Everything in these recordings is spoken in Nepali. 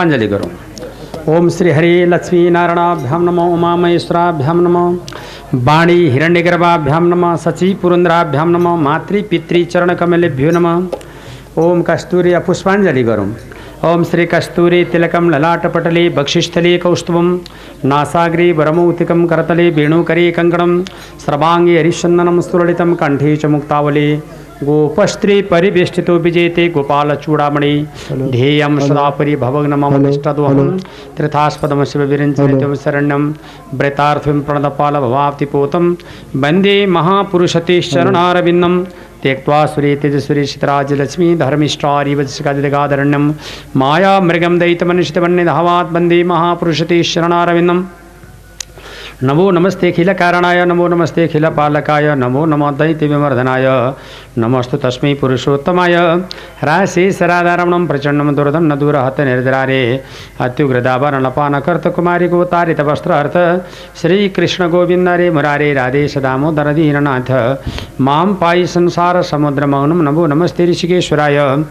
पुष्पांजलि करो। ओम श्री हरि लक्ष्मी नारायणाभ्याम नमो उमामहेश्वराभ्याम नमो। वाणी हिरण्यगर्भाभ्याम नमः। सची पुरंदराभ्याम नमः। मातृ पितृ चरण कमलेभ्यो नमः। ओम कस्तूरी पुष्पांजलि करो। ओम श्री कस्तूरी तिलकं ललाटपटले बक्षिस्थले कौस्तुभं। नासाग्रे वरमौतिकं करतले वेणुकरे कङ्कणं। सर्वाङ्गे हरिचन्दनं सुललितं कण्ठे च मुक्तावले। गोपस्त्री परिवेष्टितो विजेते गोपाल चूड़ामणि ध्येयम सदापरि भवग्न मम इष्टदोहम तीर्थास्पदम शिव विरंजित शरण्यम व्रता प्रणतपाल भवाप्तिपोतम वंदे महापुरशते शरणारविंदम त्यक्वा सुरे तेजसुरे शितराजलक्ष्मी धर्मिष्ठारिवजगाधरण्यम माया मृगम दयितमनुषितवन्य धावात् वंदे महापुरशते शरणारविंदम नमो नमस्ते खिलकारणाय नमो नमस्ते खिलपालकाय नमो नमो दैत्यविमर्दनाय। नमस्तु तस्मै पुरुषोत्तमाय। राशे सराधारमणं प्रचण्डं दुर्दं न दूरहत निर्जरारे। अत्युग्रदाभरणपानकर्तकुमारी गोतारितवस्त्रार्थ। श्रीकृष्णगोविन्द रे मुरारे राधे सदामोदर दीननाथ मां पायि संसारसमुद्रमौनं नमो नमस्ते ऋषिकेश्वराय।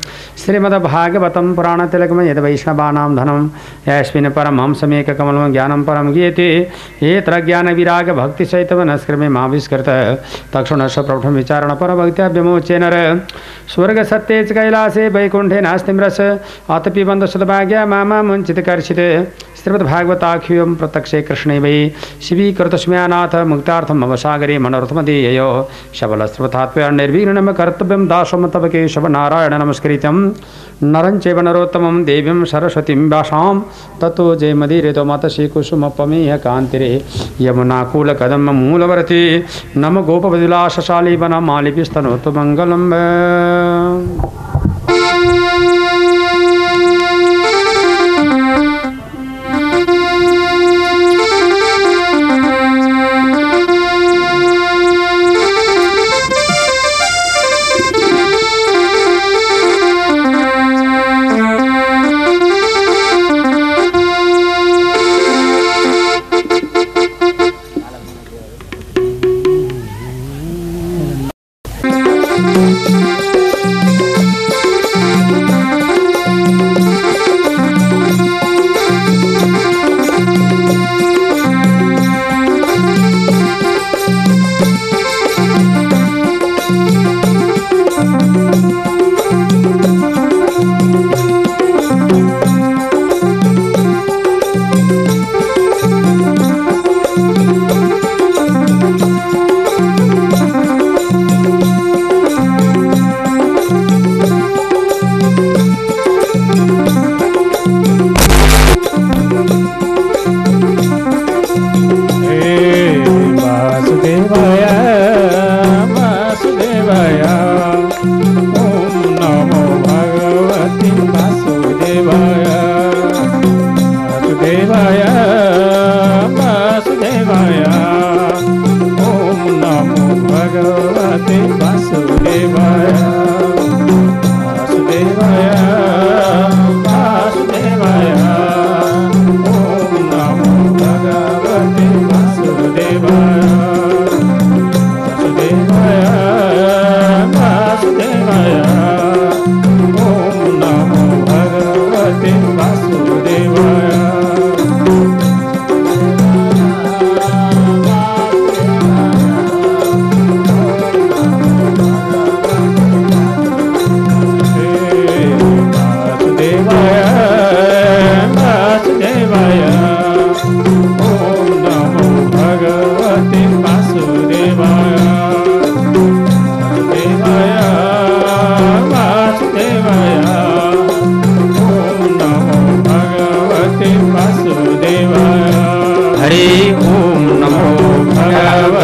श्रीमद्भागवतं पुराणतिलकं यद्वैष्णवानां धनं। यस्मिन् परमहंसमेककमलं ज्ञानं परं गीयते। ज्ञान विराग भक्ति सहित नस्क्रमे माविष्कृत। तक्षुणश प्रौढ़ विचारण पर भक्त्या विमोचेन स्वर्ग सत्यज कैलासे वैकुंठे नास्तिम्रस अतपि बंधु सदभाग्य मामा मुंचित कर्षित श्रीमद्भागवताख्यम प्रत्यक्षे कृष्णे वै। शिवीकृत स्मयानाथ मुक्तार्थम मम सागरे मनोरथमदीयो शबल श्रवतात्व निर्विघ्नम कर्तव्यम दासम तब केशव नारायण नमस्कृत नरं चैव नरोत्तमं देवीं सरस्वतीं भाषां ततो जयमदिरितो मतसि कुसुमपमेह कान्तिरे యమునాకూల కదమ్మ మూలవరతి నమ గోపవిలాసశాలి వన మాలిపి స్తనోతు మంగళం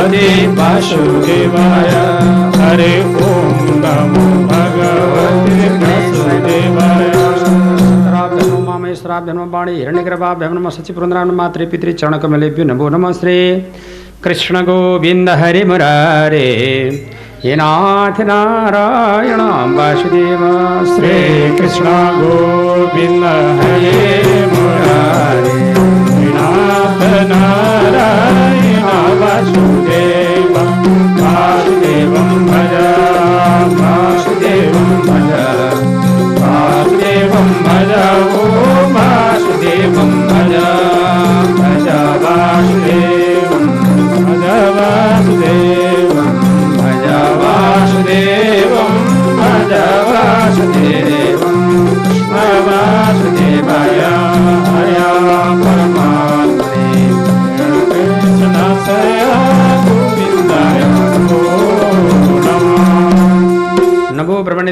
भगवते वासुदेवाय। हरे ॐ नमो भगवते वासुदेवाय। श्राव्यनो मामेश्वराभ्यनो वाणी हिरण्यगर्भाभ्यं नमः सचिपुरन्द्रान् मात्रे पितृ चरणकमलेभ्यो नमो नमः श्री कृष्ण गोविन्द हरि मुरारे। हे नाथ नारायण वासुदेव। श्री कृष्ण गोविन्द हरे मुरारे। भज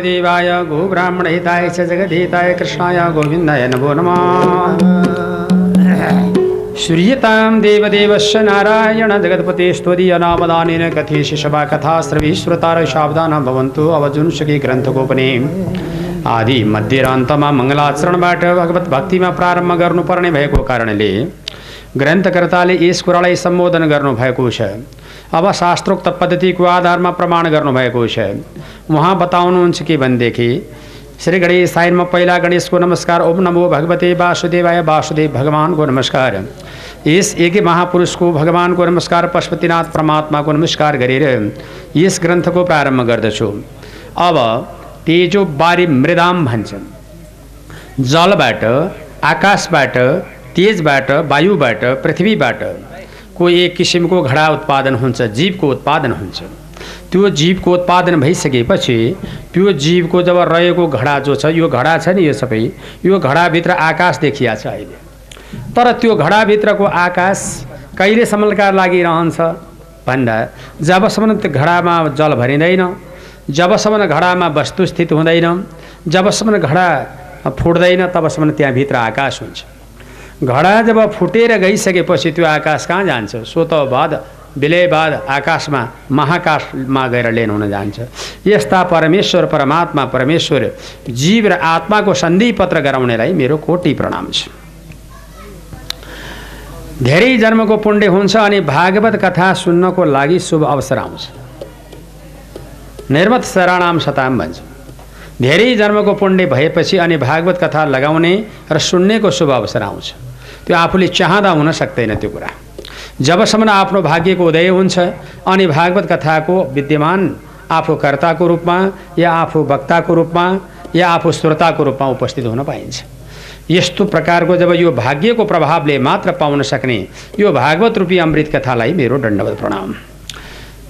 नमो ब्रह्मणदेवाय गो ब्राह्मणहिताय च जगद्धिताय कृष्णाय गोविन्दाय नमो नमः श्रूयतां देवदेवस्य नारायण जगत्पते स्तोदीयनामदानेन कथेशि सभा कथा श्रवीश्वतार शाब्दाना भवन्तु अवजुंसकी ग्रन्थगोपने आदि मध्य र अन्तमा मङ्गलाचरणबाट भगवत भक्तिमा प्रारम्भ गर्नुपर्ने भएको कारणले ग्रन्थकर्ताले यस कुरालाई सम्बोधन गर्नुभएको छ। अब शास्त्रोक्त पद्धतिको आधारमा प्रमाण छ। उहाँ बताउनुहुन्छ के भनेदेखि, श्री गणेश साइनमा पहिला गणेशको नमस्कार, ओम नमो भगवते वासुदेवाय, वासुदेव भगवानको नमस्कार। यस एक महापुरुषको भगवानको नमस्कार, पशुपतिनाथ परमात्माको नमस्कार गरेर यस ग्रन्थको प्रारम्भ गर्दछु। अब तेजो बारी मृदाम भन्छन्। जलबाट, आकाशबाट तेजबाट वायुबाट पृथ्वीबाट को एक किसिमको घडा उत्पादन हुन्छ जीवको उत्पादन हुन्छ। त्यो जीवको उत्पादन भइसकेपछि त्यो जीवको जब रहेको घडा जो छ यो घडा छ नि यो सबै यो घडाभित्र आकाश देखिया छ अहिले। तर त्यो घडाभित्रको आकाश कहिलेसम्मका लागि रहन्छ? भन्दा जबसम्म त्यो घडामा जल भरिँदैन जबसम्म घडामा वस्तु स्थित हुँदैन जबसम्म घडा फुट्दैन तबसम्म त्यहाँभित्र आकाश हुन्छ। घडा जब फुटेर गइसकेपछि त्यो आकाश कहाँ जान्छ? स्वत बाद विलयबाद आकाशमा महाकाशमा गएर लेन हुन जान्छ। यस्ता परमेश्वर परमात्मा परमेश्वर जीव र आत्माको सन्धि पत्र गराउनेलाई मेरो कोटि प्रणाम छ। धेरै जन्मको पुण्य हुन्छ अनि भागवत कथा सुन्नको लागि शुभ अवसर आउँछ। निर्मत शरणाम सताम भन्छ। धेरै जन्मको पुण्य भएपछि अनि भागवत कथा लगाउने र सुन्नेको शुभ अवसर आउँछ। त्यो आफूले चाहँदा हुन सक्दैन त्यो कुरा। जबसम्म आफ्नो भाग्यको उदय हुन्छ अनि भागवत कथाको विद्यमान आफू कर्ताको रूपमा या आफू वक्ताको रूपमा या आफू श्रोताको रूपमा उपस्थित हुन पाइन्छ। यस्तो प्रकारको जब यो भाग्यको प्रभावले मात्र पाउन सक्ने यो भागवत रूपी अमृत कथालाई मेरो दण्डवत प्रणाम।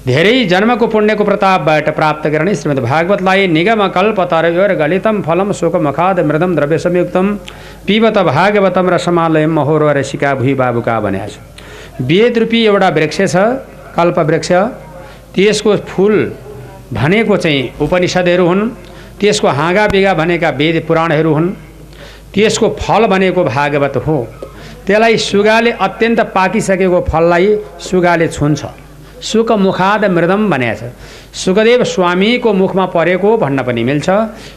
धेरै जन्मको पुण्यको प्रतापबाट प्राप्त गर्ने श्रीमद् भागवतलाई निगम कल्पतर गलितम फलम शोक मखाद मृदम द्रव्य संयुक्तम पिबत भागवतम रसमालयम महोरो रसिका भुइ बाबुका भनेको छ वेद रूपी एउटा वृक्ष छ कल्प वृक्ष। त्यसको फुल भनेको चाहिँ उपनिषदहरू हुन्। त्यसको हाँगा बिगा भनेका वेद पुराणहरू हुन्। त्यसको फल भनेको भागवत हो। त्यसलाई सुगाले अत्यन्त पाकिसकेको फललाई सुगाले छुन्छ। सुक मुखाद मृदम भनेको छ सुखदेव स्वामीको मुखमा परेको भन्न पनि मिल्छ।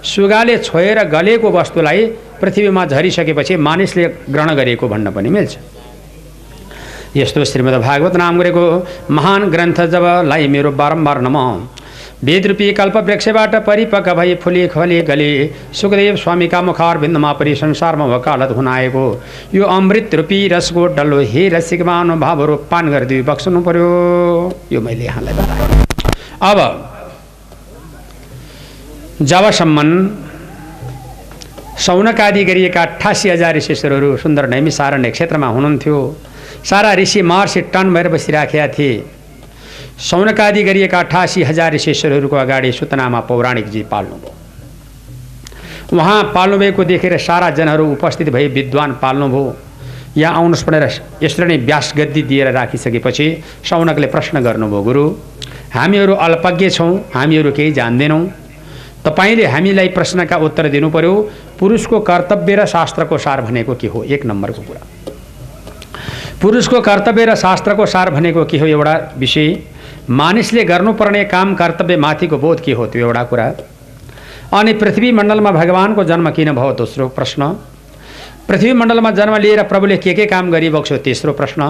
सुगाले छोएर गलेको वस्तुलाई पृथ्वीमा झरिसकेपछि मानिसले ग्रहण गरेको भन्न पनि मिल्छ। यस्तो श्रीमद् भागवत नाम गरेको महान ग्रन्थ जब लाई मेरो बारम्बार नम। वेदरूपी कल्पवृक्षबाट परिपक्व भई फुली खली गले। सुखदेव स्वामीका मुखार बिन्दुमा परि संसारमा वकालत हुन आएको यो अमृत रूपी रसको डल्लो हे रसिकमा अनुभावहरू पान गरिदियो बक्सनु पर्यो। यो मैले यहाँलाई बताएँ। अब जबसम्म सौनकादि गरिएका अठासी हजार ऋषिश्वरहरू सुन्दर नैमिसारण्य क्षेत्रमा हुनुहुन्थ्यो। सारा ऋषि महर्षि टन भएर बसिराखेका थिए। सौनकादि गरिएका अठासी हजार ऋषेश्वरहरूको अगाडि सुतनामा पौराणिकजी पाल्नुभयो। उहाँ पाल्नुभएको देखेर सारा जनहरू उपस्थित भई विद्वान पाल्नुभयो। यहाँ आउनुहोस् भनेर यसरी नै व्यास गद्दी दिएर राखिसकेपछि सौनकले प्रश्न गर्नुभयो गुरु हामीहरू अल्पज्ञ छौँ हामीहरू केही जान्दैनौँ। तपाईँले हामीलाई प्रश्नका उत्तर दिनु पर्यो पुरुषको कर्तव्य र शास्त्रको सार भनेको के हो? एक नम्बरको कुरा। पुरुषको कर्तव्य र शास्त्रको सार भनेको के हो? एउटा विषय। मानिसले गर्नुपर्ने काम कर्तव्य माथिको बोध के हो त्यो एउटा कुरा। अनि पृथ्वी मण्डलमा भगवानको जन्म किन भयो दोस्रो प्रश्न। पृथ्वी मण्डलमा जन्म लिएर प्रभुले के के काम गरिबक्स्यो तेस्रो प्रश्न।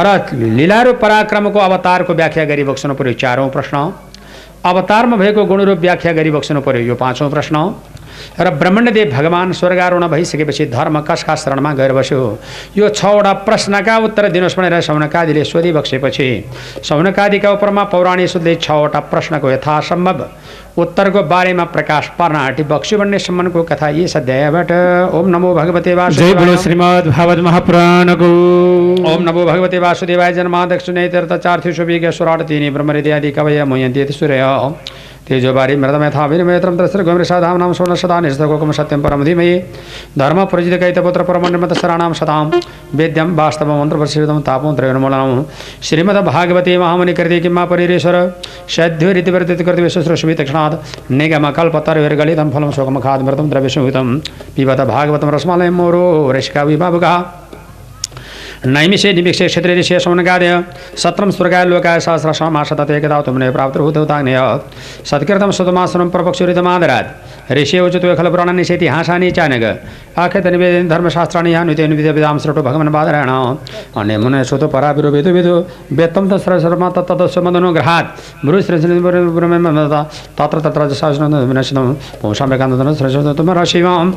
र लीलारू पराक्रमको अवतारको व्याख्या गरिबक्सनु पर्यो चारौँ प्रश्न। अवतारमा भएको गुणरूप व्याख्या गरिबक्सनु पर्यो यो पाँचौँ प्रश्न। र ब्रह्मण्यदेव भगवान् स्वर्गारोहण भइसकेपछि धर्म कसका शरणमा गएर बस्यो। यो छवटा प्रश्नका उत्तर दिनुहोस् भनेर सौनकादिले सोधिबक्सेपछि सौनकादिका उपरमा पौराणिक शुद्धले छवटा प्रश्नको यथासम्भव उत्तरको बारेमा प्रकाश पार्न आँटी बक्स्यो भन्ने सम्मको कथा यस अध्यायबाट। ओम नमो भगवते श्रीमद् भागवत महापुराणको। ओम नमो भगवते वासुदेवाय। जन्माध्यक्ष नैतीर्थ चार्थ्यु सुविज्ञ सुराट तिनी ब्रह्महृदयादि कवय मुयन्ति सूर्य तेजो तेजोबारी मृतमेथा विनिमेत्रम तस्गोमृषाधाम नाम सोन सदा निस्तकोकम सत्यम परम धीमये धर्म प्रजित कैतपुत्र परमण्यमत सराणाम सताम वेद्यम वास्तव मंत्रप्रसिद्धम तापम द्रव्यनमूलनम श्रीमद भागवती महामुनि कृति किम्मा परीरेश्वर? शैध्वरिति वर्तित कृति विश्वश्रश्मी तक्षणात्। निगम कल्पतर्गलितम फलम शोकम खाद मृतम द्रव्यसंहितम पिबत भागवतम रसमालय मोरो ऋषिका विभावगा नैमिषे निमिक्षे क्षेत्रे ऋषि सौनकादय सत्रम स्वर्गाय लोकाय सहस्र समाशत एकदा तुमने प्राप्त हुताग्नेय सत्कृतं सुतमासनं प्रपक्षुरितमादरात् ऋषि उचितो खलपुराण निषेति हासानि चानग आख्यत निवेदन धर्मशास्त्राणि यानुते विदां श्रोतो भगवन् बादरायण अन्य मुने श्रोतो परा विरो वेदो वेदो वेत्तं तत्र शर्मा तत्तदस्य मदनुग्रहात् तत्र तत्र शासनं पुंसां वेकान्तनं श्रेष्ठ शिवाम्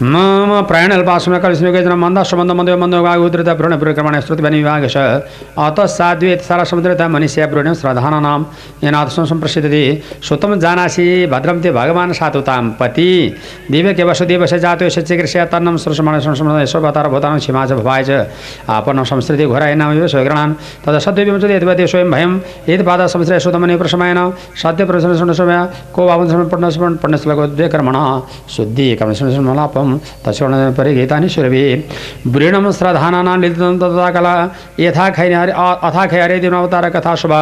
मम प्रयाण अल्पासुन कलिस्नुकेतन मन्द सम्बन्ध मन्द मन्द उद्धृत भ्रूण परिक्रमण श्रुति बनि विभाग छ अत साध्वे सारा समुद्रता मनुष्य भ्रूण श्रद्धानां यनाथ सम्प्रसिद्धि सुतम जानासि भद्रम ते भगवान् सातुताम पति। दिव्य के वसुदेव से जातो चिकित्सा तन्नम सुरसमाण संसमण यशोवतार भूतान छिमा च भवाय च। आपन्न संस्कृति घोराय नाम स्वग्रहणान्। तद सद्विंशति यद्वते स्वयं भयं यद् पाद संश्रय सुतमनि प्रशमयन। सत्य प्रसन्न समय को भावं पण्य पण्यश्लोको द्वेकर्मण शुद्धि कमलापम तस्वर्ण परिगीतानि सुरभि वृणं श्रधानानां लिलितं तथा कला। यथा खैरि अथा खैरे दिनवतार कथा शुभ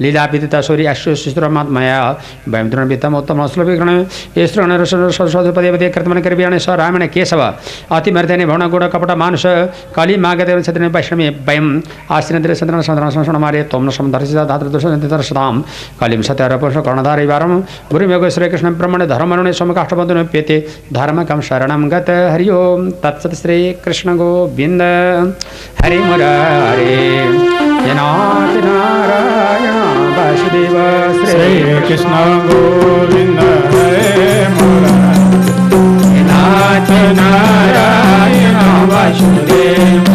लीलापिता सूर्य अश्वशिस्त्रमात्मया वयं तृणवित्तम उत्तम श्लोभिग्रण यस्तृण सरस्वती पदे कृतमन कृपयाण स रामेण केशव। अतिमर्दने भवन गुण कपट मानुष कलि मागदेव छत्र वैष्णवी वयं आश्रिन्द्र चन्द्र सन्द्र संस्मरणमारे त्वं न समदर्शित धातृदोषदर्शतां कलिं सत्यरपुष कर्णधारिवारं गुरुमेघ श्रीकृष्ण ब्रह्मणे धर्मरुणे सोमकाष्ठबन्धुने प्येते धर्मकं शरणं गत हरि ओं तत्सत् श्रीकृष्ण गोविन्द हरि। मुरारे जनाथ नारायण वासुदेव श्री श्रीकृष्ण गोविन्द हरे मुरारी नाथ नारायण वासुदेव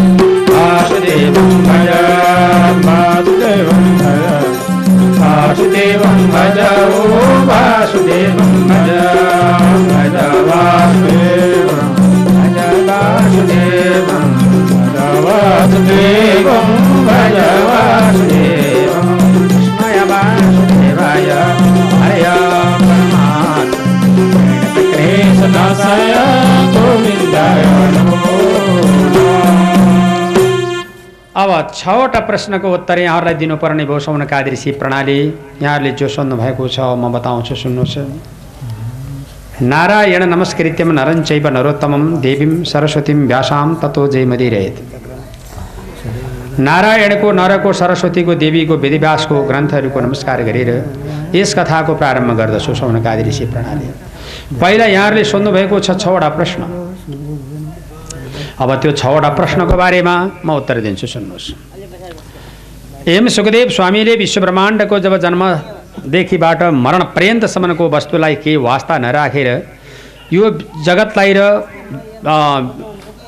वासुदेवं भज वासुदेवं भज। वासुदेवं भज ओ वासुदेवं भज भज वासुदेवं। वासुदेवं भज वासुदेवं कृष्णाय वासुदेवाय गोविन्दाय अब छवटा प्रश्नको उत्तर यहाँहरूलाई दिनुपर्ने भयो सौनकादि ऋषि प्रणाली। यहाँहरूले जो सोध्नु भएको छ म बताउँछु सुन्नुहोस्। नारायण नमस्कृत्यम नरं चैव नरोत्तमं देवीं सरस्वतीं व्यासां ततो जयमदिरेत नारायणको नरको सरस्वतीको देवीको वेदिव्यासको ग्रन्थहरूको नमस्कार गरेर यस कथाको प्रारम्भ गर्दछु सौनकादि ऋषि प्रणाली। पहिला यहाँहरूले सोध्नुभएको छ छवटा प्रश्न। अब त्यो छवटा प्रश्नको बारेमा म उत्तर दिन्छु सुन्नुहोस्। एम. सुखदेव स्वामीले विश्व ब्रह्माण्डको जब जन्मदेखिबाट मरण पर्यन्तसम्मको वस्तुलाई केही वास्ता नराखेर यो जगतलाई र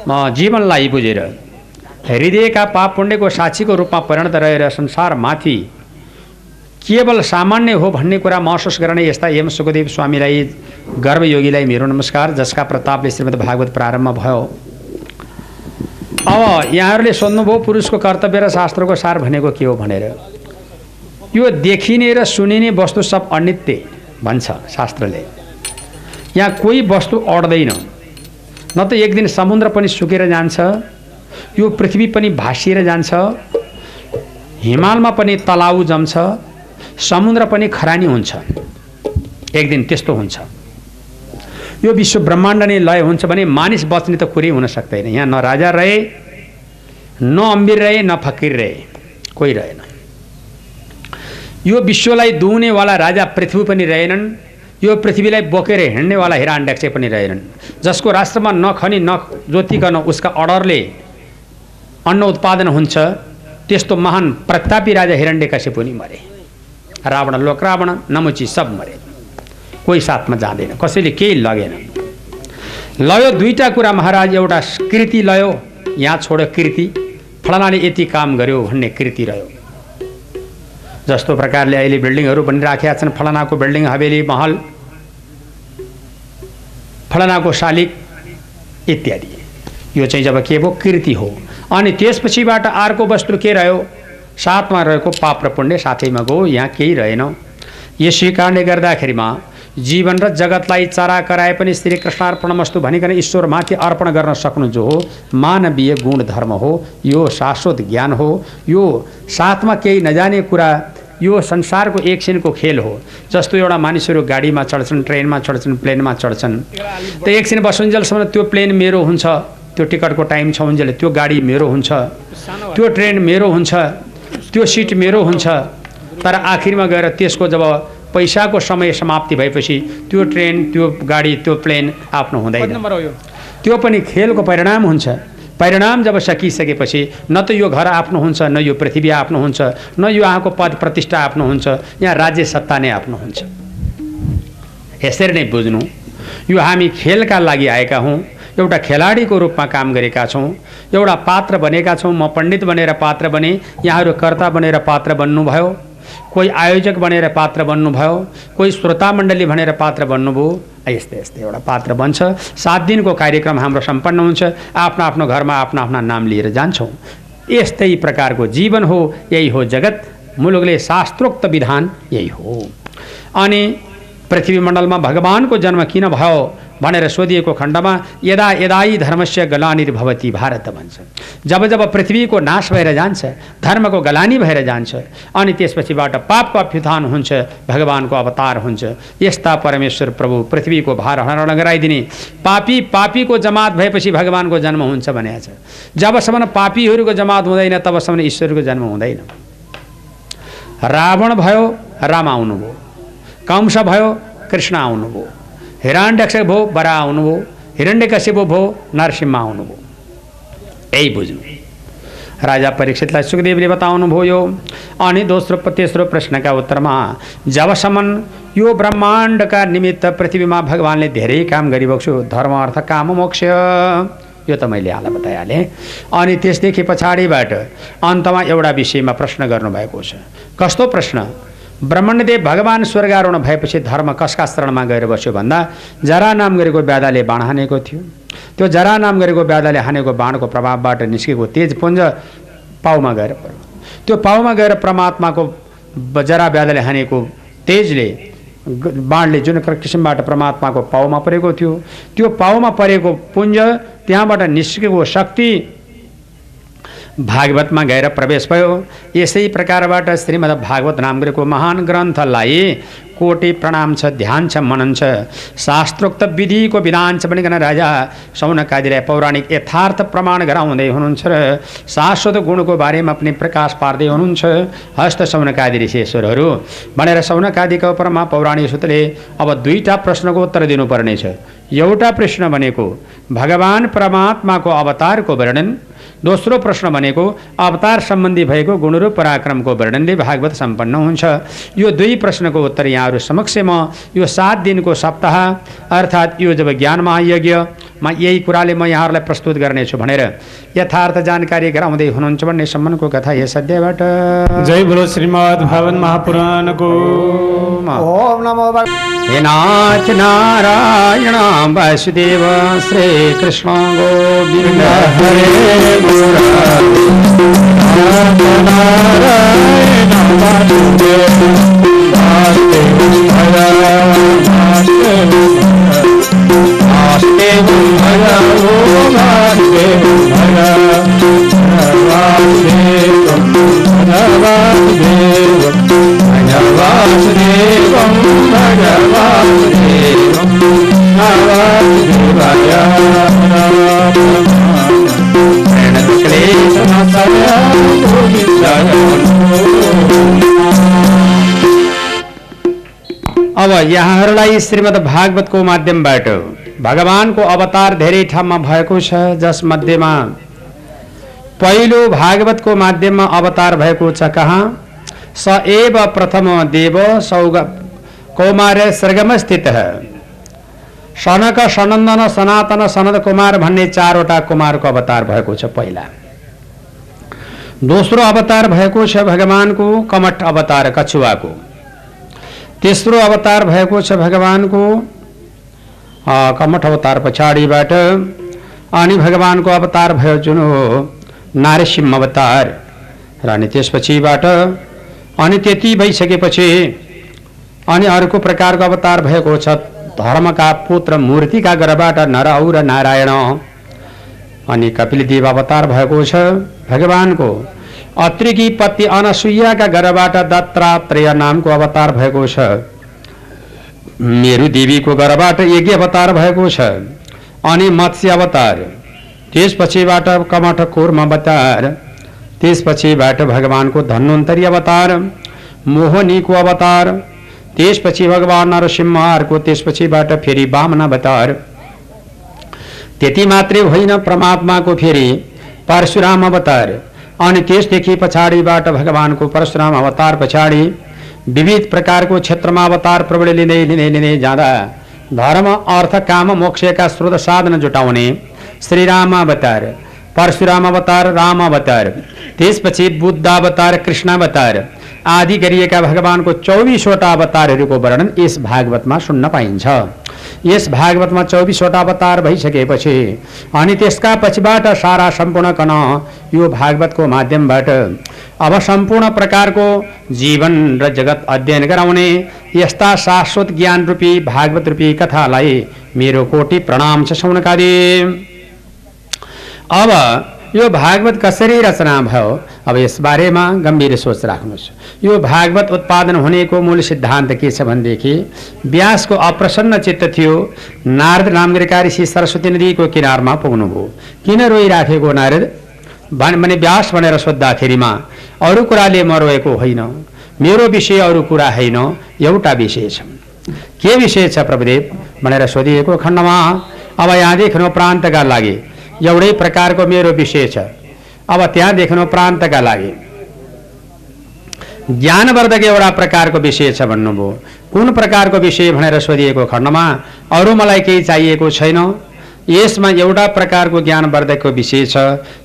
जीवनलाई बुझेर हृदयका पाप पुण्यको साक्षीको रूपमा परिणत रहेर संसारमाथि केवल सामान्य हो भन्ने कुरा महसुस गर्ने यस्ता एम सुखदेव स्वामीलाई गर्भयोगीलाई मेरो नमस्कार जसका प्रतापले श्रीमद् भागवत प्रारम्भ भयो। अब यहाँहरूले सोध्नुभयो पुरुषको कर्तव्य र शास्त्रको सार भनेको के हो भनेर। यो देखिने र सुनिने वस्तु सब अनित्य भन्छ शास्त्रले। यहाँ कोही वस्तु अड्दैन। न त एक दिन समुद्र पनि सुकेर जान्छ यो पृथ्वी पनि भाँसिएर जान्छ। हिमालमा पनि तलाउ जम्छ। समुद्र पनि खरानी हुन्छ। एक दिन त्यस्तो हुन्छ। यो विश्व ब्रह्माण्ड नै लय हुन्छ भने मानिस बच्ने त कुरै हुन सक्दैन। यहाँ न राजा रहे न अम्बिर रहे न फकिर रहे। कोही रहेन। यो विश्वलाई दुहुनेवाला राजा पृथ्वी पनि रहेनन्। यो पृथ्वीलाई बोकेर हिँड्नेवाला हिराण्डक्ष पनि रहेनन्। जसको राष्ट्रमा नखनी न जोतिकन उसका अर्डरले अन्न उत्पादन हुन्छ। त्यस्तो महान प्रतापी राजा हिरण्यकश्यप पनि मरे। रावण लोक रावण नमुची सब मरे। कोही साथमा जाँदैन। कसैले केही लगेन। लयो दुईवटा कुरा महाराज एउटा कृति लयो यहाँ छोड्यो कृति। फलानाले यति काम गर्यो भन्ने कृति रह्यो। जस्तो प्रकारले अहिले बिल्डिङहरू बनिराखेका छन् फलानाको बिल्डिङ हवेली महल फलानाको शालिग इत्यादि। यो चाहिँ जब के भयो? कृति हो। अनि त्यसपछिबाट अर्को वस्तु के रह्यो? साथमा रहेको पाप र पुण्य साथैमा गयो यहाँ केही रहेन। यसै कारणले गर्दाखेरिमा जीवन र जगतलाई चरा कराए पनि श्री कृष्णार्पणमस्तु भनिकन ईश्वरमाथि अर्पण गर्न सक्नु जो हो मानवीय गुण धर्म हो यो शाश्वत ज्ञान हो। यो साथमा केही नजाने कुरा यो संसारको एकछिनको खेल हो। जस्तो एउटा मानिसहरू गाडीमा चढ्छन् ट्रेनमा चढ्छन् प्लेनमा चढ्छन्। त एकछिन बसुन्जेलसम्म त्यो प्लेन मेरो हुन्छ। त्यो टिकटको टाइम छ उन्जेल त्यो गाडी मेरो हुन्छ। त्यो ट्रेन मेरो हुन्छ। त्यो सिट मेरो हुन्छ। तर आखिरमा गएर त्यसको जब पैसाको समय समाप्ति भएपछि त्यो ट्रेन त्यो गाडी त्यो प्लेन आफ्नो हुँदैन। त्यो पनि खेलको परिणाम हुन्छ। परिणाम जब सकिसकेपछि न त यो घर आफ्नो हुन्छ न यो पृथ्वी आफ्नो हुन्छ न यो यहाँको पद प्रतिष्ठा आफ्नो हुन्छ यहाँ राज्य सत्ता नै आफ्नो हुन्छ। यसरी नै बुझ्नु। यो हामी खेलका लागि आएका हौँ। एउटा खेलाडीको रूपमा काम गरेका छौँ। एउटा पात्र बनेका छौँ। म पण्डित बनेर पात्र बने यहाँहरू कर्ता बनेर पात्र बन्नुभयो। कोही आयोजक बनेर पात्र बन्नुभयो। कोही श्रोता मण्डली भनेर पात्र बन्नुभयो। यस्तै यस्तै एउटा पात्र बन्छ। सात दिनको कार्यक्रम हाम्रो सम्पन्न हुन्छ। आफ्नो आफ्नो घरमा आफ्ना आफ्ना नाम लिएर जान्छौँ। यस्तै प्रकारको जीवन हो। यही हो जगत। मुलुकले शास्त्रोक्त विधान यही हो। अनि पृथ्वीमण्डलमा भगवानको जन्म किन भयो? भनेर सोधिएको खण्डमा यदा यदायी धर्मस्य गलानिर्भवती भारत भन्छ। जब जब पृथ्वीको नाश भएर जान्छ धर्मको गलानी भएर जान्छ अनि त्यसपछिबाट पापको अभ्युत्थान हुन्छ भगवानको अवतार हुन्छ यस्ता परमेश्वर प्रभु पृथ्वीको भार हरण गराइदिने पापी पापीको जमात भएपछि भगवानको जन्म हुन्छ भनेको छ। जबसम्म पापीहरूको जमात हुँदैन तबसम्म ईश्वरको जन्म हुँदैन। रावण भयो राम आउनुभयो कंस भयो कृष्ण आउनुभयो हिरण्यक्ष भयो बरा आउनुभयो हिरण्यकश्यप भयो नरसिंह आउनुभयो यही बुझ्नु राजा परीक्षितलाई सुखदेवले बताउनुभयो अनि दोस्रो तेस्रो प्रश्नका उत्तरमा जबसम्म यो ब्रह्माण्डका निमित्त पृथ्वीमा भगवान्ले धेरै काम गरिरहेको छु धर्म अर्थ काम मोक्ष। यो त मैले हाल बताइहालेँ। अनि त्यसदेखि पछाडिबाट अन्तमा एउटा विषयमा प्रश्न गर्नुभएको छ। कस्तो प्रश्न? ब्रह्मण्यदेव भगवान् स्वर्गारोहण भएपछि धर्म कसका शरणमा गएर बस्यो भन्दा जरा नाम गरेको ब्यादाले बाण हानेको थियो। त्यो जरा नाम गरेको ब्यादाले हानेको बाणको प्रभावबाट निस्केको तेज पुञ्ज पाउमा गएर त्यो पाउमा गएर परमात्माको जरा ब्यादाले हानेको तेजले बाणले जुन किसिमबाट परमात्माको पाउमा परेको थियो त्यो पाउमा परेको पुञ्ज त्यहाँबाट निस्केको शक्ति भागवतमा गएर प्रवेश भयो। यसै प्रकारबाट श्रीमद् भागवत नामको महान ग्रन्थलाई कोटि प्रणाम छ ध्यान छ मनन छ। शास्त्रोक्त विधिको विधान छ भनिकन राजा सौनकादिलाई पौराणिक यथार्थ प्रमाण गराउँदै हुनुहुन्छ र शाश्वत गुणको बारेमा पनि प्रकाश पार्दै हुनुहुन्छ हस्त सौनकादि ऋषेश्वरहरू भनेर सौनकादिका उपरमा पौराणिक सूत्रले अब दुईवटा प्रश्नको उत्तर दिनुपर्नेछ। एउटा प्रश्न भनेको भगवान् परमात्माको अवतारको वर्णन दोस्रो प्रश्न भनेको अवतार सम्बन्धी भएको गुण पराक्रमको वर्णनले भागवत सम्पन्न हुन्छ। यो दुई प्रश्नको उत्तर यहाँहरू समक्ष म यो सात दिनको सप्ताह अर्थात् यो जब ज्ञान महायज्ञमा यही कुराले म यहाँहरूलाई प्रस्तुत गर्नेछु भनेर यथार्थ जानकारी गराउँदै हुनुहुन्छ भन्ने सम्बन्धको कथा यस अध्यायबाट। जय बोलो श्रीमद् भागवत महापुराणको। ओम नमो नाथ नारायण वासुदेव श्रीकृष्ण गोविन्द। हरे नारायण वासुदेव वासुदेव वासुदेव वासुदेवं भगवासुदेवं नवासुदेवाय प्रणतक्लेशनाशाय गोविन्दाय अब यहाँहरूलाई श्रीमद् भागवतको माध्यमबाट भगवानको अवतार धेरै ठाउँमा भएको छ जसमध्येमा पहिलो भागवतको माध्यममा अवतार भएको छ कहाँ? स एव प्रथम देव सौग कौमार सर्गम स्थित सनक सनन्दन सनातन सनद कुमार भन्ने चारवटा कुमारको अवतार भएको छ पहिला। दोस्रो अवतार भएको छ भगवानको कमठ अवतार कछुवाको। तेस्रो अवतार भएको छ भगवानको कमठ अवतार पछाडिबाट अनि भगवानको अवतार भयो जुन हो नारसिंह अवतार। र अनि त्यसपछिबाट अनि त्यति भइसकेपछि अनि अर्को प्रकारको अवतार भएको छ धर्मका पुत्र मूर्तिका गर्भबाट नर र नारायण। अनि कपिलदेव अवतार भएको छ भगवानको। अत्रिकी पति अनसुइयाका गर्भबाट दत्तात्रेय नामको अवतार भएको छ। मेरु देवीको गर्भबाट यज्ञ अवतार भएको छ अनि मत्स्य अवतार। त्यसपछिबाट कमठ कुर्म अवतार। त्यसपछिबाट भगवानको धन्वन्तरी अवतार। मोहनीको अवतार। त्यसपछि भगवान नरसिंहहरूको त्यसपछिबाट फेरि वामन अवतार। त्यति मात्रै होइन परमात्माको फेरि परशुराम अवतार। अनि त्यसदेखि पछाडिबाट भगवानको परशुराम अवतार पछाडि विविध प्रकार को क्षेत्र में अवतार प्रबल लिने लिने लिने जाँदा। धर्म, अर्थ, काम, मोक्ष का स्रोत साधन जुटाउने श्रीराम अवतार परशुराम अवतार राम अवतार त्यसपछि बुद्ध अवतार कृष्ण अवतार आदि गरिएका भगवानको चौबिसवटा अवतारहरूको वर्णन यस भागवतमा सुन्न पाइन्छ। यस भागवतमा चौबिसवटा अवतार भइसकेपछि अनि त्यसका पछिबाट सारा सम्पूर्ण कन यो भागवतको माध्यमबाट अब सम्पूर्ण प्रकारको जीवन र जगत अध्ययन गराउने यस्ता शाश्वत ज्ञान रूपी भागवत रूपी कथालाई मेरो कोटि प्रणाम छ सौनकादि। अब यो भागवत कसरी रचना भयो अब यसबारेमा गम्भीर सोच राख्नुहोस्। यो भागवत उत्पादन हुनेको मूल सिद्धान्त के छ भनेदेखि व्यासको अप्रसन्न चित्त थियो नारद नामगिरीका ऋषि सरस्वती नदीको किनारमा पुग्नुभयो। किन रोइराखेको नारद? भन- व्यास भनेर सोद्धाखेरिमा अरू कुराले म रोएको होइन। मेरो विषय अरू कुरा होइन एउटा विषय छ। के विषय छ प्रभुदेव? भनेर सोधिएको खण्डमा अब यहाँ देख्नु प्रान्तका लागि एउटै प्रकारको मेरो विषय छ। अब त्यहाँ देख्नु प्रान्तका लागि। ज्ञानवर्धक एउटा प्रकारको विषय छ भन्नुभयो। कुन प्रकारको विषय भनेर सोधिएको खण्डमा अरू मलाई केही चाहिएको छैन। यसमा एउटा प्रकारको ज्ञानवर्धकको विषय छ।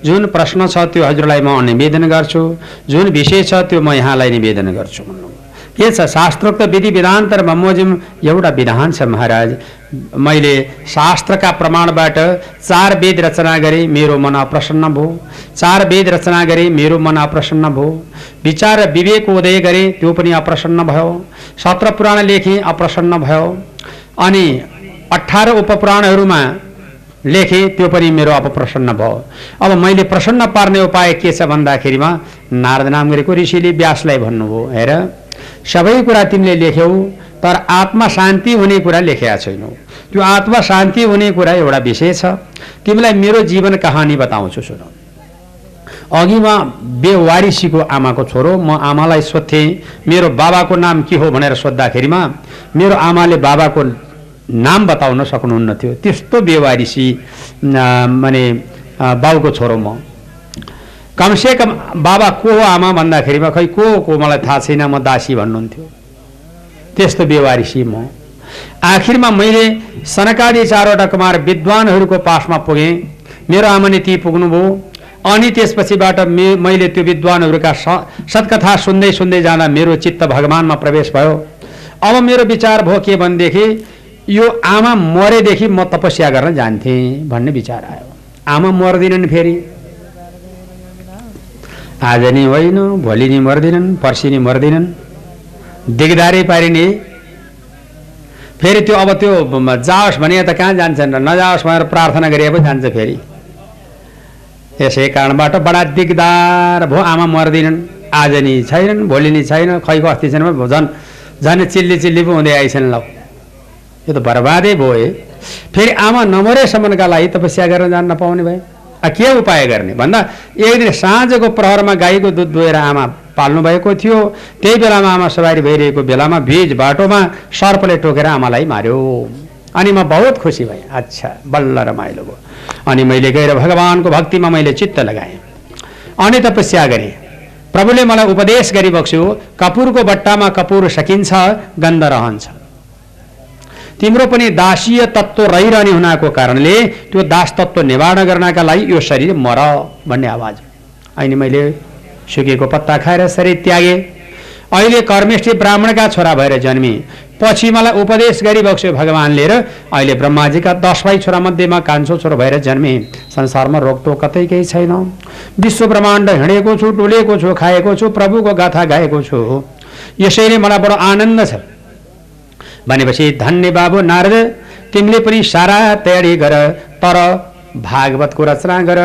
जुन प्रश्न छ त्यो हजुरलाई म निवेदन गर्छु। जुन विषय छ त्यो म यहाँलाई निवेदन गर्छु भन्नुभयो। के छ शास्त्रोक्त विधि विधान तर बमोजिम एउटा विधान छ महाराज। मैले शास्त्रका प्रमाणबाट चार वेद रचना गरेँ मेरो मन अप्रसन्न भयो। चार वेद रचना गरेँ मेरो मन अप्रसन्न भयो। विचार र विवेक उदय गरेँ त्यो पनि अप्रसन्न भयो। सत्र पुराण लेखेँ अप्रसन्न भयो। अनि अठार उपपुराणहरूमा लेखेँ त्यो पनि मेरो अब प्रसन्न भयो। अब मैले प्रसन्न पार्ने उपाय के छ भन्दाखेरिमा नारद नाम गरेको ऋषिले व्यासलाई भन्नुभयो हेर सबै कुरा तिमीले लेख्यौ तर आत्मा शान्ति हुने कुरा लेखेका छैनौ। त्यो आत्मा शान्ति हुने कुरा एउटा विषय छ। तिमीलाई मेरो जीवन कहानी बताउँछु सुन। अघि म बेवारिसीको आमाको छोरो म आमालाई सोध्थेँ मेरो बाबाको नाम के हो भनेर सोद्धाखेरिमा मेरो आमाले बाबाको नाम बताउन सक्नुहुन्न थियो त्यस्तो अ, माने बाउको छोरो म कमसेकम बाबा को हो आमा भन्दाखेरिमा खै को को मलाई थाहा छैन म दासी भन्नुहुन्थ्यो। त्यस्तो बेवारिसी म। आखिरमा मैले सनकादि चारवटा कुमार विद्वानहरूको पासमा पुगेँ। मेरो आमाले ती पुग्नुभयो। अनि त्यसपछिबाट मे मैले त्यो विद्वानहरूका सत्कथा सुन्दै सुन्दै जाँदा मेरो चित्त भगवान्मा प्रवेश भयो। अब मेरो विचार भयो के भनेदेखि यो आमा मरेदेखि म तपस्या गर्न जान्थेँ भन्ने विचार आयो। आमा मर्दिनन् फेरि। आज नि होइन भोलि नि मर्दिनन् पर्सि नि मर्दिनन्। दिगदारै पारिने फेरि त्यो अब त्यो जाओस् भने त कहाँ जान्छन् र नजाओस् भनेर प्रार्थना गरे पो जान्छ फेरि। यसै कारणबाट बडा दिगदार भयो आमा मर्दिनन्। आज नि छैनन् भोलि नि छैन खैको अस्ति छैन झन् झन् चिल्ली चिल्ली पो हुँदै आइछन् ल। यो त बर्बादै भयो है। फेरि आमा नमरेसम्मका लागि तपस्या गर्न जान नपाउने आ, के उपाय गर्ने भन्दा एक दिन साँझको प्रहरमा गाईको दुध दुहेर आमा पाल्नु भएको थियो त्यही बेलामा आमा सवारी भइरहेको बेलामा बिच बाटोमा सर्पले टोकेर आमालाई मार्यो अनि म बहुत खुसी भएँ अच्छा बल्ल रमाइलो भयो अनि मैले गएर भगवान्को भक्तिमा मैले चित्त लगाएँ। अनि तपस्या गरेँ। प्रभुले मलाई उपदेश गरिबक्स्यो कपुरको बट्टामा कपुर सकिन्छ गन्ध रहन्छ। तिम्रो पनि दासीय तत्त्व रहिरहने हुनाको कारणले त्यो दास तत्त्व निवारण गर्नका लागि यो शरीर मर भन्ने आवाज अहिले मैले सुकेको पत्ता खाएर शरीर त्यागेँ। अहिले कर्मेष्ठी ब्राह्मणका छोरा भएर जन्मे। पछि मलाई उपदेश गरिबक्स्यो भगवान्ले र अहिले ब्रह्माजीका दस भाइ छोरा मध्येमा कान्छो छोरो भएर जन्मे। संसारमा रोकटोक कतै केही छैन। विश्व ब्रह्माण्ड हिँडेको छु डुलेको छु खाएको छु प्रभुको गाथा गाएको छु। यसैले मलाई बडो आनन्द छ। भनेपछि धन्य बाबु नारद तिमीले पनि सारा तयारी गर तर भागवतको रचना गर।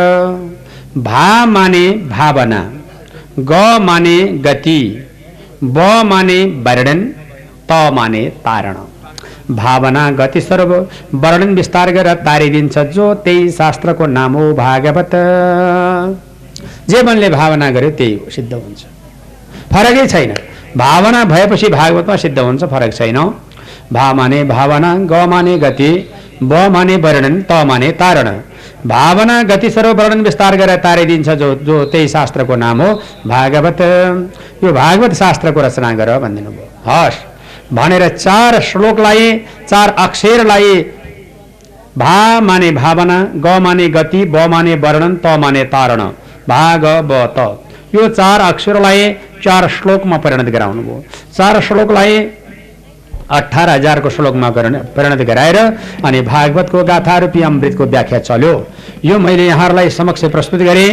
भा माने भावना ग माने गति ब माने वर्णन त माने तारण। भावना गति सर्व वर्णन विस्तार गरेर तारिदिन्छ जो त्यही शास्त्रको नाम हो भागवत। जे मनले भावना गर्यो त्यही हो सिद्ध हुन्छ। फरकै छैन। भावना भएपछि भागवतमा सिद्ध हुन्छ फरक छैन। भा माने भावना ग माने गति ब माने वर्णन त माने तारण। भावना गति सर्व वर्णन विस्तार गरेर तारिदिन्छ जो जो त्यही शास्त्रको नाम हो भागवत। यो भागवत शास्त्रको रचना गर भनिदिनु भयो हस् भनेर चार श्लोकलाई चार अक्षरलाई भा माने भावना ग माने गति ब माने वर्णन त माने तारण भा ग ब त यो चार अक्षरलाई चार श्लोकमा परिणत गराउनु भयो चार श्लोकलाई अठार हजारको श्लोकमा परिणत गराएर अनि भागवतको गाथा रूपी अमृतको व्याख्या चल्यो। यो मैले यहाँहरूलाई समक्ष प्रस्तुत गरेँ।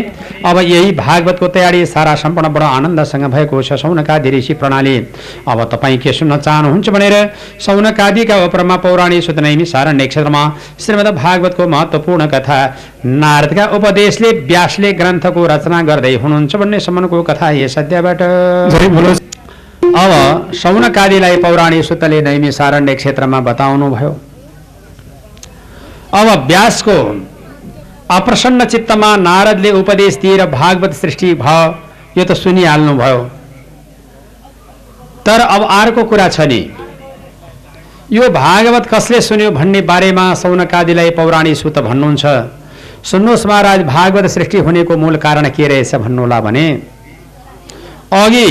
अब यही भागवतको तयारी सारा सम्पूर्ण बडो आनन्दसँग भएको छ सौनकादि ऋषि प्रणाली। अब तपाईँ के सुन्न चाहनुहुन्छ भनेर सौनकादिका उपरमा पौराणिक सुतनैमी सारण्य क्षेत्रमा श्रीमद् भागवतको महत्त्वपूर्ण कथा नारदका उपदेशले व्यासले ग्रन्थको रचना गर्दै हुनुहुन्छ भन्ने सम्मको कथा यस अध्यायबाट। अब सौनकादिलाई पौराणिक सुतले नैमी सारण्य क्षेत्रमा बताउनु भयो अब व्यासको अप्रसन्न चित्तमा नारदले उपदेश दिएर भागवत सृष्टि भयो यो त सुनिहाल्नु भयो तर अब अर्को कुरा छ नि यो भागवत कसले सुन्यो भन्ने बारेमा सौनकादिलाई पौराणिक सुत भन्नुहुन्छ। सुन्नुहोस् महाराज भागवत सृष्टि हुनेको मूल कारण के रहेछ भन्नुहोला भने अघि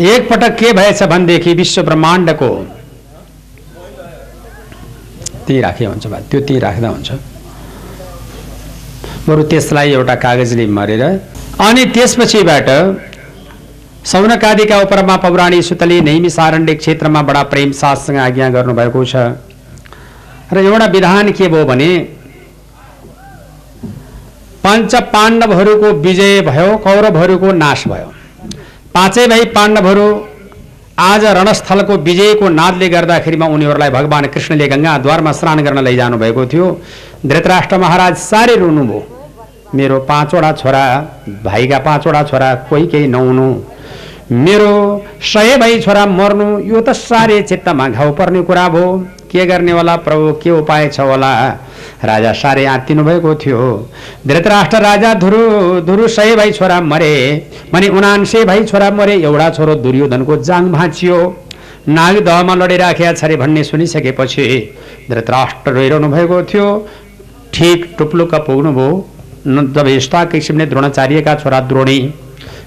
एक पटक के भएछ भनेदेखि विश्व ब्रह्माण्डको त्यही राखे हुन्छ बा त्यो त्यही राख्दा हुन्छ बरु त्यसलाई एउटा कागजले मरेर अनि त्यसपछिबाट सौनकादिका उपरमा पौराणिक सुतले नैमी सारण्य क्षेत्रमा बडा प्रेम साथसँग आज्ञा गर्नुभएको छ। र एउटा विधान के भयो भने पञ्च पाण्डवहरूको विजय भयो कौरवहरूको नाश भयो। पाँचै भाइ पाण्डवहरू आज रणस्थलको विजयको नादले गर्दाखेरिमा उनीहरूलाई भगवान् कृष्णले गङ्गाद्वारमा स्नान गर्न लैजानु भएको थियो। धृतराष्ट्र महाराज साह्रै रुनुभयो। मेरो पाँचवटा छोरा भाइका पाँचवटा छोरा कोही केही नहुनु। मेरो सय भाइ छोरा मर्नु यो त साह्रै चित्तमा घाउ पर्ने कुरा भयो। के गर्ने होला प्रभु के उपाय छ होला? राजा साह्रै आत्तिनु भएको थियो। धृतराष्ट्र राजा धुरु धुरु सय भाइ छोरा मरे। भने उनान्से भाइ छोरा मरे एउटा छोरो दुर्योधनको जाङ भाँचियो। नाग दहमा लडिराखेका छ अरे भन्ने सुनिसकेपछि धृतराष्ट्र रोइरहनु भएको थियो। ठिक टुप्लुक्क पुग्नुभयो। जब यस्ता किसिमले द्रोणाचार्यका छोरा द्रोणी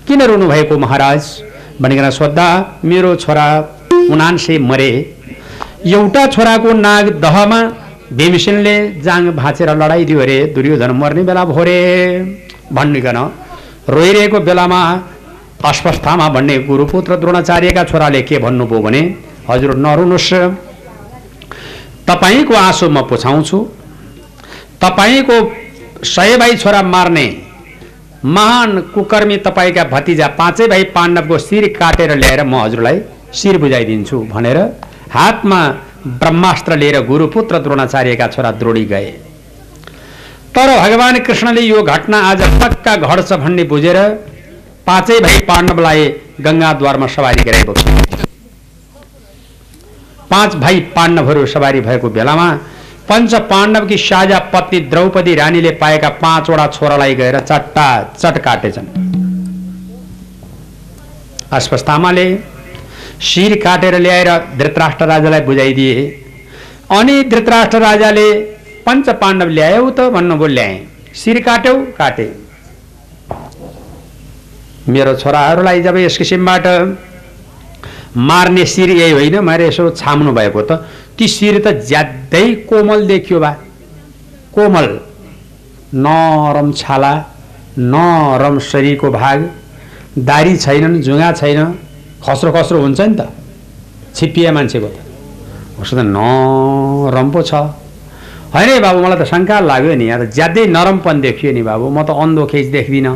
किन रुनु भएको महाराज? भनिकन सोद्धा मेरो छोरा उनान्से मरे। एउटा छोराको नाग दहमा भीमसेनले जाङ भाँचेर लडाइदियो अरे दुर्योधन मर्ने बेला भोरे भनिकन रोइरहेको बेलामा अस्वस्थामा भन्ने गुरुपुत्र द्रोणाचार्यका छोराले के भन्नुभयो भने हजुर नरुनुहोस्। तपाईँको आँसु म पुछाउँछु। तपाईँको सय भाइ छोरा मार्ने महान कुकर्मी तपाईँका भतिजा पाँचै भाइ पाण्डवको शिर काटेर ल्याएर म हजुरलाई शिर बुझाइदिन्छु भनेर हातमा ब्रह्मास्त्र लिएर गुरुपुत्र द्रोणाचार्यका छोरा द्रोणी गए। तर भगवान् कृष्णले यो घटना आज पक्का घट्छ भन्ने बुझेर पाँचै भाइ पाण्डवलाई गङ्गाद्वारमा सवारी छ पाँच भाइ पाण्डवहरू सवारी भएको बेलामा पञ्च पाण्डवकी साझा पत्नी द्रौपदी रानीले पाएका पाँचवटा छोरालाई गएर चट्टा चट काटेछन्। अस्वस्थामाले शिर काटेर ल्याएर धृतराष्ट्र राजालाई बुझाइदिए। अनि धृतराष्ट्र राजाले पञ्च पाण्डव ल्यायौ त भन्नुभयो ल्याएँ शिर काट्यौ काटे। मेरो छोराहरूलाई जब यस किसिमबाट मार्ने शिर यही होइन मैले यसो छाम्नु भएको त। ती शिर त ज्यादै कोमल देखियो बा। कोमल नरम छाला नरम शरीरको भाग। दारी छैनन् जुङ्गा छैन। खस्रो खस्रो हुन्छ नि त। छिप्पिए मान्छेको त। उसो त नरम पो छ। होइन है बाबु मलाई त शङ्का लाग्यो नि। यहाँ त ज्यादै नरमपन देखियो नि बाबु। म त अन्धो खेच देख्दिनँ।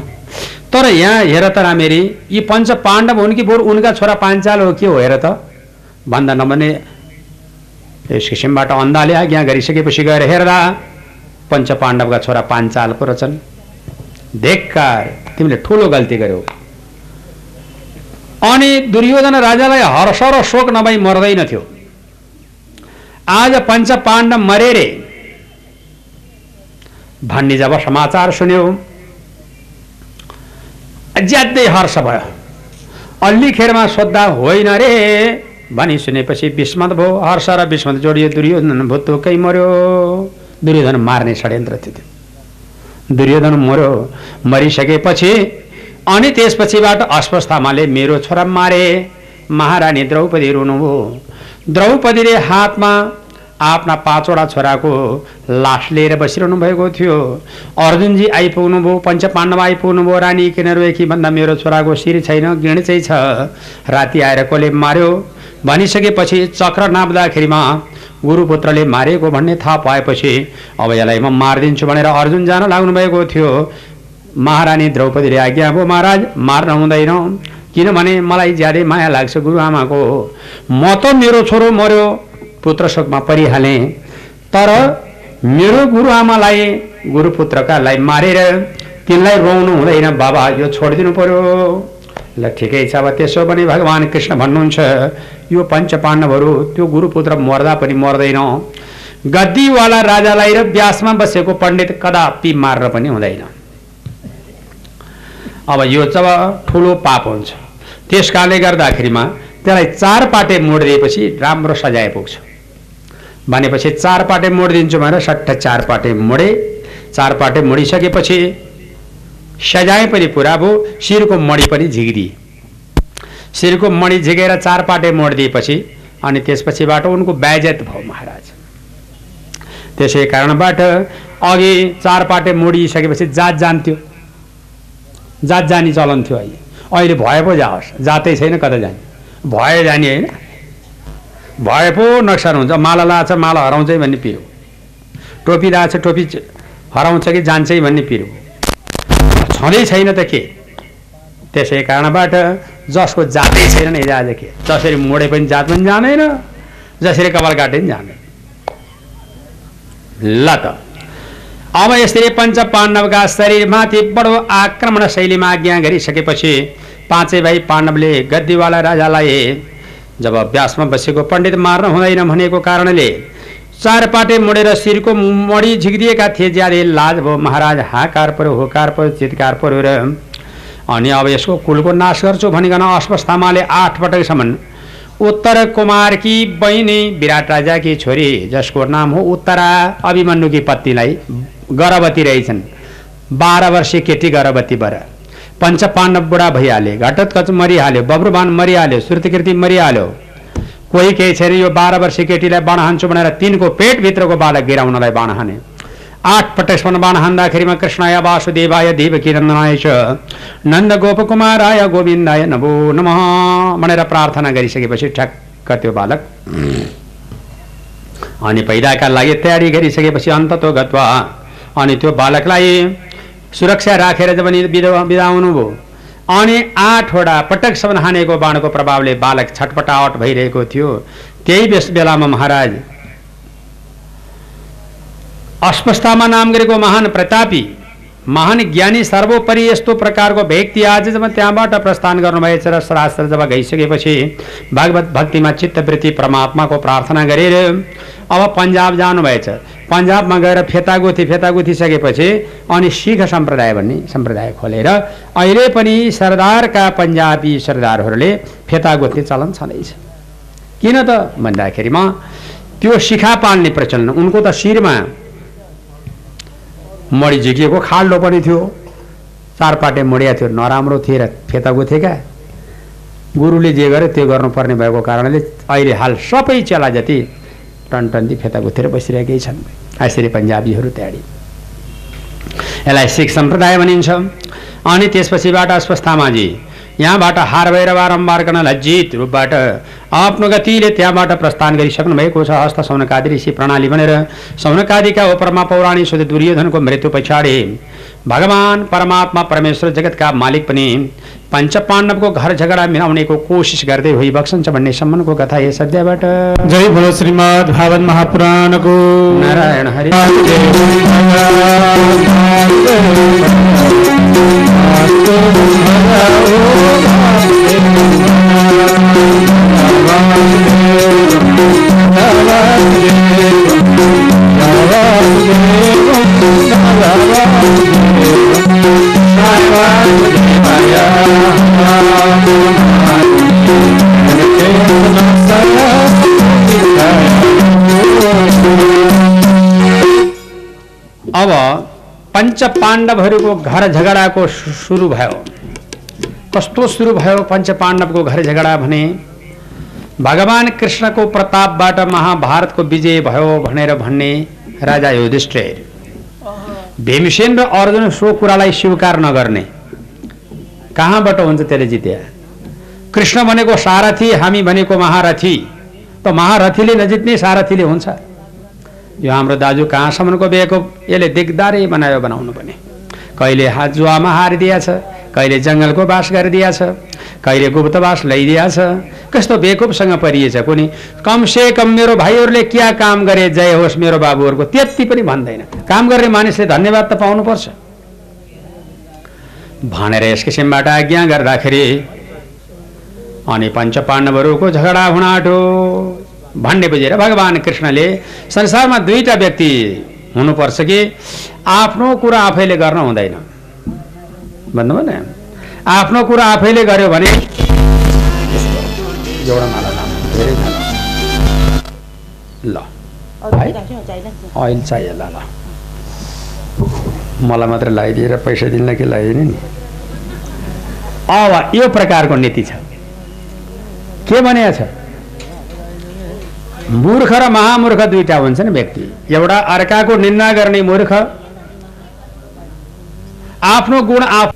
तर यहाँ हेर त रामेरी यी पञ्च पाण्डव हुन् कि बरु? उनका छोरा पाञ्चाल हो के हो हेर त। भन्दा नभने यस किसिमबाट अन्धाले आज्ञा गरिसकेपछि गएर हेर्दा पञ्च पाण्डवका छोरा पाञ्चाल पो रहेछन् धेक्कार तिमीले ठुलो गल्ती गर्यौ। अनि दुर्योधन राजालाई हर्ष र शोक नभई मर्दैनथ्यो। आज पञ्च पाण्डव मरे रे। भन्ने जब समाचार सुन्यो। ज्यादै हर्ष भयो। अल्लीखेरमा सोद्धा होइन रे भनी सुनेपछि विस्मत भयो। हर्ष र विस्मत जोडियो दुर्योधन भुत्तुकै मर्यो। दुर्योधन मार्ने षड्यन्त्र थियो। दुर्योधन मर्यो। मरिसकेपछि अनि त्यसपछिबाट अस्वस्थामाले मेरो छोरा मारे। महारानी द्रौपदी रुनुभयो। द्रौपदीले हातमा आफ्ना पाँचवटा छोराको लास लिएर बसिरहनु भएको थियो। अर्जुनजी आइपुग्नु भयो पञ्च पाण्डव आइपुग्नु भयो रानी किन रोएकी भन्दा मेरो छोराको शिर छैन गिण चाहिँ छ। राति आएर कसले मार्यो। भनिसकेपछि चक्र नाप्दाखेरिमा गुरुपुत्रले मारेको भन्ने थाहा पाएपछि अब यसलाई म मारिदिन्छु भनेर अर्जुन जान लाग्नु भएको थियो। महारानी द्रौपदीले आज्ञा भयो महाराज मार्न हुँदैन। किनभने मलाई ज्यादै माया लाग्छ गुरुआमाको। म त मेरो छोरो मर्यो पुत्र शोकमा परिहालेँ। तर मेरो गुरुआमालाई गुरुपुत्रकालाई मारेर तिनलाई रोउनु हुँदैन। बाबा यो छोडिदिनु पर्यो। ल ठिकै छ अब त्यसो भने भगवान् कृष्ण भन्नुहुन्छ यो पञ्च पाण्डवहरू त्यो गुरुपुत्र मर्दा पनि मर्दैन। गद्दीवाला राजालाई र व्यासमा बसेको पण्डित कदापि मारेर पनि हुँदैन। अब यो जब ठुलो पाप हुन्छ त्यस कारणले गर्दाखेरिमा त्यसलाई चार पाटे मोडिदिएपछि राम्रो सजाय पुग्छ। भनेपछि चार पाटे मोडिदिन्छु भनेर सट्ट चार पाटे मोडे चार पाटे मोडिसकेपछि सजाय पनि पुरा भयो शिरको मणि पनि झिकिदिए शिरको मणि झिकेर चार पाटे मोडिदिएपछि अनि त्यसपछिबाट उनको ब्याजत भयो महाराज। त्यसै कारणबाट अघि चार पाटे मोडिसकेपछि जात जान्थ्यो। जात जानी चलन थियो अहिले। अहिले भए पो जाओस् जातै छैन कता जाने। भए जाने होइन। भए पो नक्सान हुन्छ। माला लाछ माला हराउँछ भन्ने पिरो। टोपी लाछ टोपी हराउँछ कि जान्छ भन्ने पिरो। छँदै छैन त के? त्यसै कारणबाट जसको जातै छैन नि आज के? जसरी मोडे पनि जात पनि जाँदैन। जसरी कपाल काटे पनि जाँदैन। ल त। अब यसरी पञ्च पाण्डवका शरीरमाथि बडो आक्रमण शैलीमा आज्ञा गरिसकेपछि पाँचै भाइ पाण्डवले गद्दीवाला राजालाई जब व्यासमा बसेको पण्डित मार्न हुँदैन भनेको कारणले चारपाटे मोडेर शिरको मडी झिक्दिएका थिए ज्यादै लाज भयो महाराज हाकार पऱ्यो होकार पऱ्यो चितकार पऱ्यो र अनि अब यसको कुलको नाश गर्छु भनिकन अश्वस्थामाले आठ पटकसम्म उत्तर कुमारकी बहिनी विराट राजाकी छोरी जसको नाम हो उत्तरा अभिमन्युकी पत्नीलाई गर्भवती रहेछन्। बाह्र वर्षीय केटी गर्भवती बर। पञ्च बुढा भइहाले घटोत्कच मरिहाल्यो, बब्रुबान मरिहाल्यो, श्रुतिकृति मरिहाल्यो। कोही केही छैन, यो बाह्र वर्षीय केटीलाई बाण हान्छु भनेर तिनको पेटभित्रको बालक गिराउनलाई बाण हाने आठ पटकसम्म बाण हान्दाखेरिमा कृष्णाय वासुदेवाय देवकी नन्दनाय च। नन्द गोपकुमाराय गोविन्दाय नमो नमः भनेर प्रार्थना गरिसकेपछि ठ्याक्क त्यो बालक अनि पहिलाका लागि तयारी गरिसकेपछि अन्ततो गत्वा अनि त्यो बालकलाई सुरक्षा राखेर जब बिदा बिदा हुनुभयो अनि आठवटा पटकसम्म हानेको बाणको प्रभावले बालक छटपटावट भइरहेको थियो। त्यही बेलामा महाराज अस्वस्थामा नाम गरेको महान प्रतापी महान ज्ञानी सर्वोपरि यस्तो प्रकारको व्यक्ति आज जब त्यहाँबाट प्रस्थान गर्नुभएछ र शास्त्र जब गइसकेपछि भागवत भक्तिमा चित्तवृत्ति परमात्माको प्रार्थना गरेर अब पन्जाब जानुभएछ। पन्जाबमा गएर फेतागुथी फेतागुथिसकेपछि अनि सिख सम्प्रदाय भन्ने सम्प्रदाय खोलेर अहिले पनि सरदारका पन्जाबी सरदारहरूले फेतागुथी चलन छँदैछ। किन त भन्दाखेरिमा त्यो शिखा पाल्ने प्रचलन उनको त शिरमा मडी झिकिएको खाल्डो पनि थियो। चारपाटे मडिया थियो। नराम्रो थिए र फेता गुथेका गुरुले जे गर्यो त्यो गर्नुपर्ने भएको कारणले अहिले हाल सबै चेला जति टनटन्दी फेता गुथेर बसिरहेकै छन्। यसरी पन्जाबीहरू त्याडी। यसलाई सिख सम्प्रदाय भनिन्छ। अनि त्यसपछिबाट अस्वस्थामाजी यहाँबाट हार भएर बारम्बार गर्न लज्जित रूपबाट आफ्नो गतिले त्यहाँबाट प्रस्थान गरिसक्नु भएको छ। हस्त सौनकादि ऋषि प्रणाली भनेर सौनकादिका उपरमा पौराणी शुद्ध दुर्योधनको मृत्यु पछाडि भगवान् परमात्मा परमेश्वर जगतका मालिक पनि पञ्च पाण्डवको घर झगडा मिलाउनेको कोसिस गर्दै भइबक्सन्छ भन्ने सम्मको कथा यस अध्यायबाट जय बोलो श्रीमद् भागवत महापुराणको नारायण हरि अब पञ्च पाण्डवहरूको घर झगडाको सुरु भयो। कस्तो सुरु भयो पञ्च पाण्डवको घर झगडा भने भगवान् कृष्णको प्रतापबाट महाभारतको विजय भयो भनेर भन्ने राजा युधिष्ठिर। भीमसेन र अर्जुन सो कुरालाई स्वीकार नगर्ने। कहाँबाट हुन्छ त्यसले जित्या कृष्ण भनेको सारथी हामी भनेको महारथी। त महारथीले नजित्ने सारथीले हुन्छ। यो हाम्रो दाजु कहाँसम्मको बिहेको यसले दिगदारै बनायो बनाउनु पनि कहिले हात जुवामा हारिदिएछ कहिले जङ्गलको बास गरिदिएछ कहिले गुप्तवास लैदिएछ कस्तो बेकुपसँग परिएछ कुनै? कमसे कम मेरो भाइहरूले क्या काम गरे? जय होस् मेरो बाबुहरूको। त्यति पनि भन्दैन। काम गर्ने मानिसले धन्यवाद त पाउनुपर्छ। भनेर यस किसिमबाट आज्ञा गर्दाखेरि अनि पञ्च पाण्डवहरूको झगडा हुन आँट्यो भन्ने बुझेर भगवान् कृष्णले संसारमा दुईटा व्यक्ति हुनुपर्छ कि आफ्नो कुरा आफैले गर्न हुँदैन। भन्नुभयो नि? आफ्नो कुरा आफैले गर्यो भने एउटा माला? अहिले चाहियो ल ल। मलाई मात्र लगाइदिएर पैसा दिनलाई के लगाइदिने नि? अब यो प्रकारको नीति छ। के भनेको छ? मूर्ख र महामूर्ख दुईटा हुन्छन् व्यक्ति। एउटा अर्काको निन्दा गर्ने मूर्ख आफ्नो गुण आफ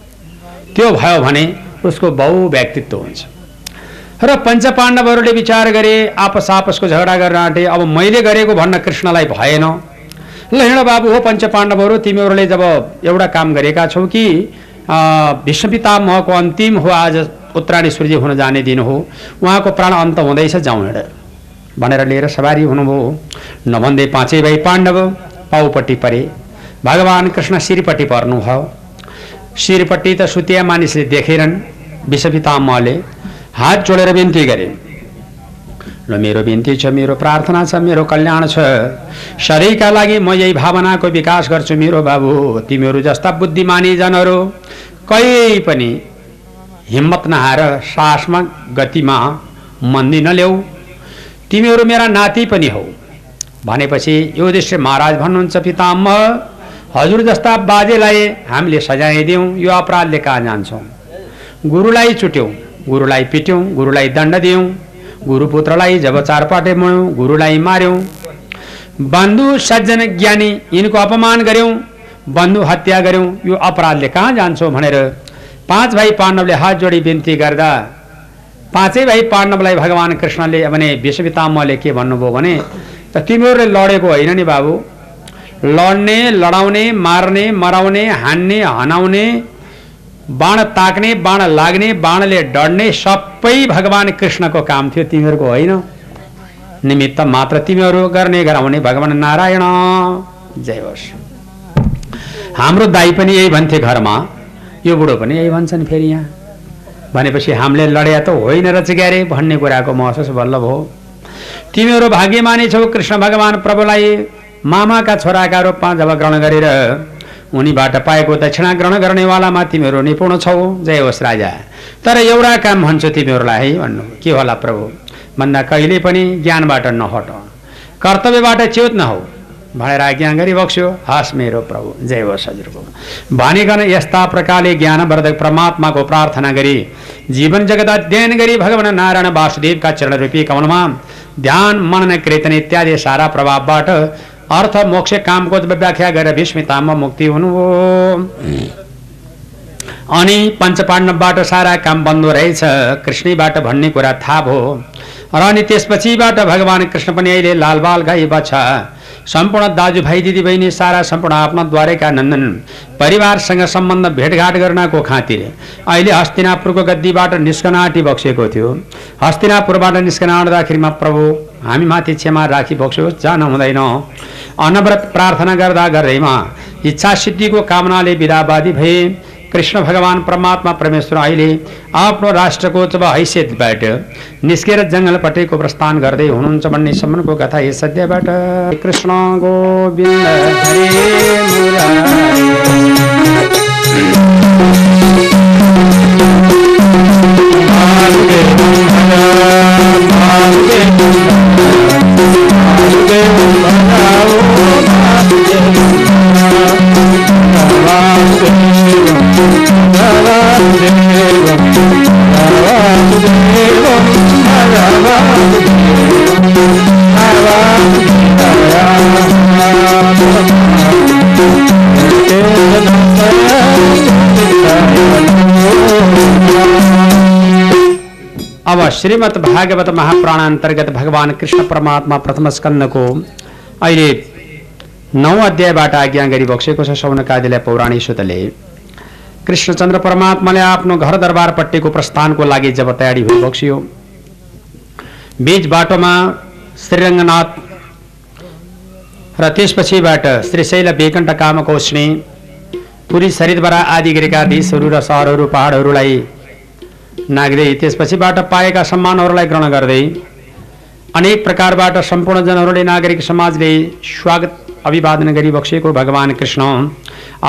त्यो भयो भने उसको बहु व्यक्तित्व हुन्छ। र पञ्च पाण्डवहरूले विचार गरे आपस आपसको झगडा गर्न आँटे। अब मैले गरेको भन्न कृष्णलाई भएन। ल हिँड बाबु हो पञ्च पाण्डवहरू तिमीहरूले जब एउटा काम गरेका छौ कि अ, भीष्म पितामहको अन्तिम हो आज उत्तरायणेश्वरजी हुन जाने दिन हो उहाँको प्राण अन्त हुँदैछ जाउँ हिँड। भनेर लिएर सवारी हुनुभयो। नभन्दै पाँचै भाइ पाण्डव पाउपट्टि परे। भगवान् कृष्ण शिरपट्टि पर्नुभयो शिरपट्टि त सुतिया मानिसले देखेरन् विषपितामले हात जोडेर बिन्ती गरे। र मेरो बिन्ती छ मेरो प्रार्थना छ मेरो कल्याण छ। शरीरका लागि म यही भावनाको विकास गर्छु मेरो बाबु। तिमीहरू जस्ता बुद्धिमानी जनहरू कहीँ पनि हिम्मत नहाएर साहसमा गतिमा मन्दी नल्याऊ तिमीहरू मेरा नाति पनि हौ। भनेपछि यो दृश्य महाराज भन्नुहुन्छ पिताम्म हजुर जस्ता बाजेलाई हामीले सजाय दियौँ यो अपराधले कहाँ जान्छौँ? गुरुलाई चुट्यौँ गुरुलाई पिट्यौँ गुरुलाई दण्ड दियौँ। गुरुपुत्रलाई जब चारपाटे मोयौँ गुरुलाई मार्यौँ। बन्धु सज्जन ज्ञानी यिनको अपमान गऱ्यौँ बन्धु हत्या गऱ्यौँ यो अपराधले कहाँ जान्छौँ भनेर पाँच भाइ पाण्डवले हात जोडी बिन्ती गर्दा पाँचै भाइ पाण्डवलाई भगवान् कृष्णले भने विश्वपितामले के भन्नुभयो भने त तिमीहरूले लडेको होइन नि बाबु। लड्ने लडाउने मार्ने मराउने हान्ने हनाउने बाण ताक्ने बाण लाग्ने बाणले डढ्ने सबै भगवान् कृष्णको काम थियो तिमीहरूको होइन। निमित्त मात्र तिमीहरू गर्ने गराउने भगवान् नारायण। जय होस्। हाम्रो दाई पनि यही भन्थे घरमा यो बुढो पनि यही भन्छन् फेरि यहाँ। भनेपछि हामीले लड्या त होइन रहेछ क्यारे भन्ने कुराको महसुस बल्ल भयो तिमीहरू भाग्यमानी छौ कृष्ण भगवान् प्रभुलाई मामाका छोराका रूपमा जब ग्रहण गरेर उनीबाट पाएको दक्षिणा ग्रहण गर्नेवालामा तिमीहरू निपुण छौ। जय होस् राजा। तर एउटा काम भन्छु तिमीहरूलाई है भन्नु। के होला प्रभु? भन्दा कहिले पनि ज्ञानबाट नहट। कर्तव्यबाट च्युत नहौ। भनेर आज्ञा गरिबक्स्यो। हस् मेरो प्रभु। जय होस् हजुरको। भनिकन यस्ता प्रकारले ज्ञानवर्धक परमात्माको प्रार्थना गरी जीवन जगत अध्ययन गरी भगवान नारायण वासुदेवका चरण रूपी कमलमा ध्यान मनन कीर्तन इत्यादि सारा प्रभावबाट अर्थ मोक्ष कामको व्याख्या गरेर विस्मितामा मुक्ति हुनुभयो अनि पञ्चपाण्डवबाट सारा काम बन्द रहेछ। कृष्णबाट भन्ने कुरा थाहा भयो। र अनि त्यसपछिबाट भगवान् कृष्ण पनि अहिले लालबाल गाई बच्चा सम्पूर्ण दाजुभाइ दिदीबहिनी सारा सम्पूर्ण आफ्ना द्वारेका नन्दन परिवारसँग सम्बन्ध भेटघाट गर्नको खातिर अहिले हस्तिनापुरको गद्दीबाट निस्कन आँटी बक्सेको थियो। हस्तिनापुरबाट निस्कन आँट्दाखेरिमा प्रभु हामी माथि क्षमा राखी बक्स्योस् जान हुँदैन। अनव्रत प्रार्थना गर्दा गर्दैमा इच्छा सिद्धिको कामनाले विदावादी भए कृष्ण भगवान् परमात्मा परमेश्वर अहिले आफ्नो राष्ट्रको जब हैसियतबाट निस्केर जङ्गलपट्टिको प्रस्थान गर्दै हुनुहुन्छ भन्ने सम्मको कथा यस सद्यबाट कृष्ण गोविन्द अब श्रीमद् भागवत महापुराण अन्तर्गत भगवान् कृष्ण परमात्मा प्रथम स्कन्दको अहिले नौ अध्यायबाट आज्ञा गरिबक्सेको छ सौनकादिलाई पौराणी सुतले कृष्णचन्द्र परमात्माले आफ्नो घर दरबारपट्टिको प्रस्थानको लागि जब तयारी भइबक्सियो बीच बाटोमा श्रीरङ्गनाथ र त्यसपछिबाट श्रीशैल बेकण्ठ कामकोष्णी पुरी सरिदबरा आदि गरेका देशहरू र सहरहरू पहाडहरूलाई नाग्दै त्यसपछिबाट पाएका सम्मानहरूलाई ग्रहण गर्दै अनेक प्रकारबाट सम्पूर्ण जनहरूले नागरिक समाजले स्वागत अभिवादन गरिबक्सेको भगवान् कृष्ण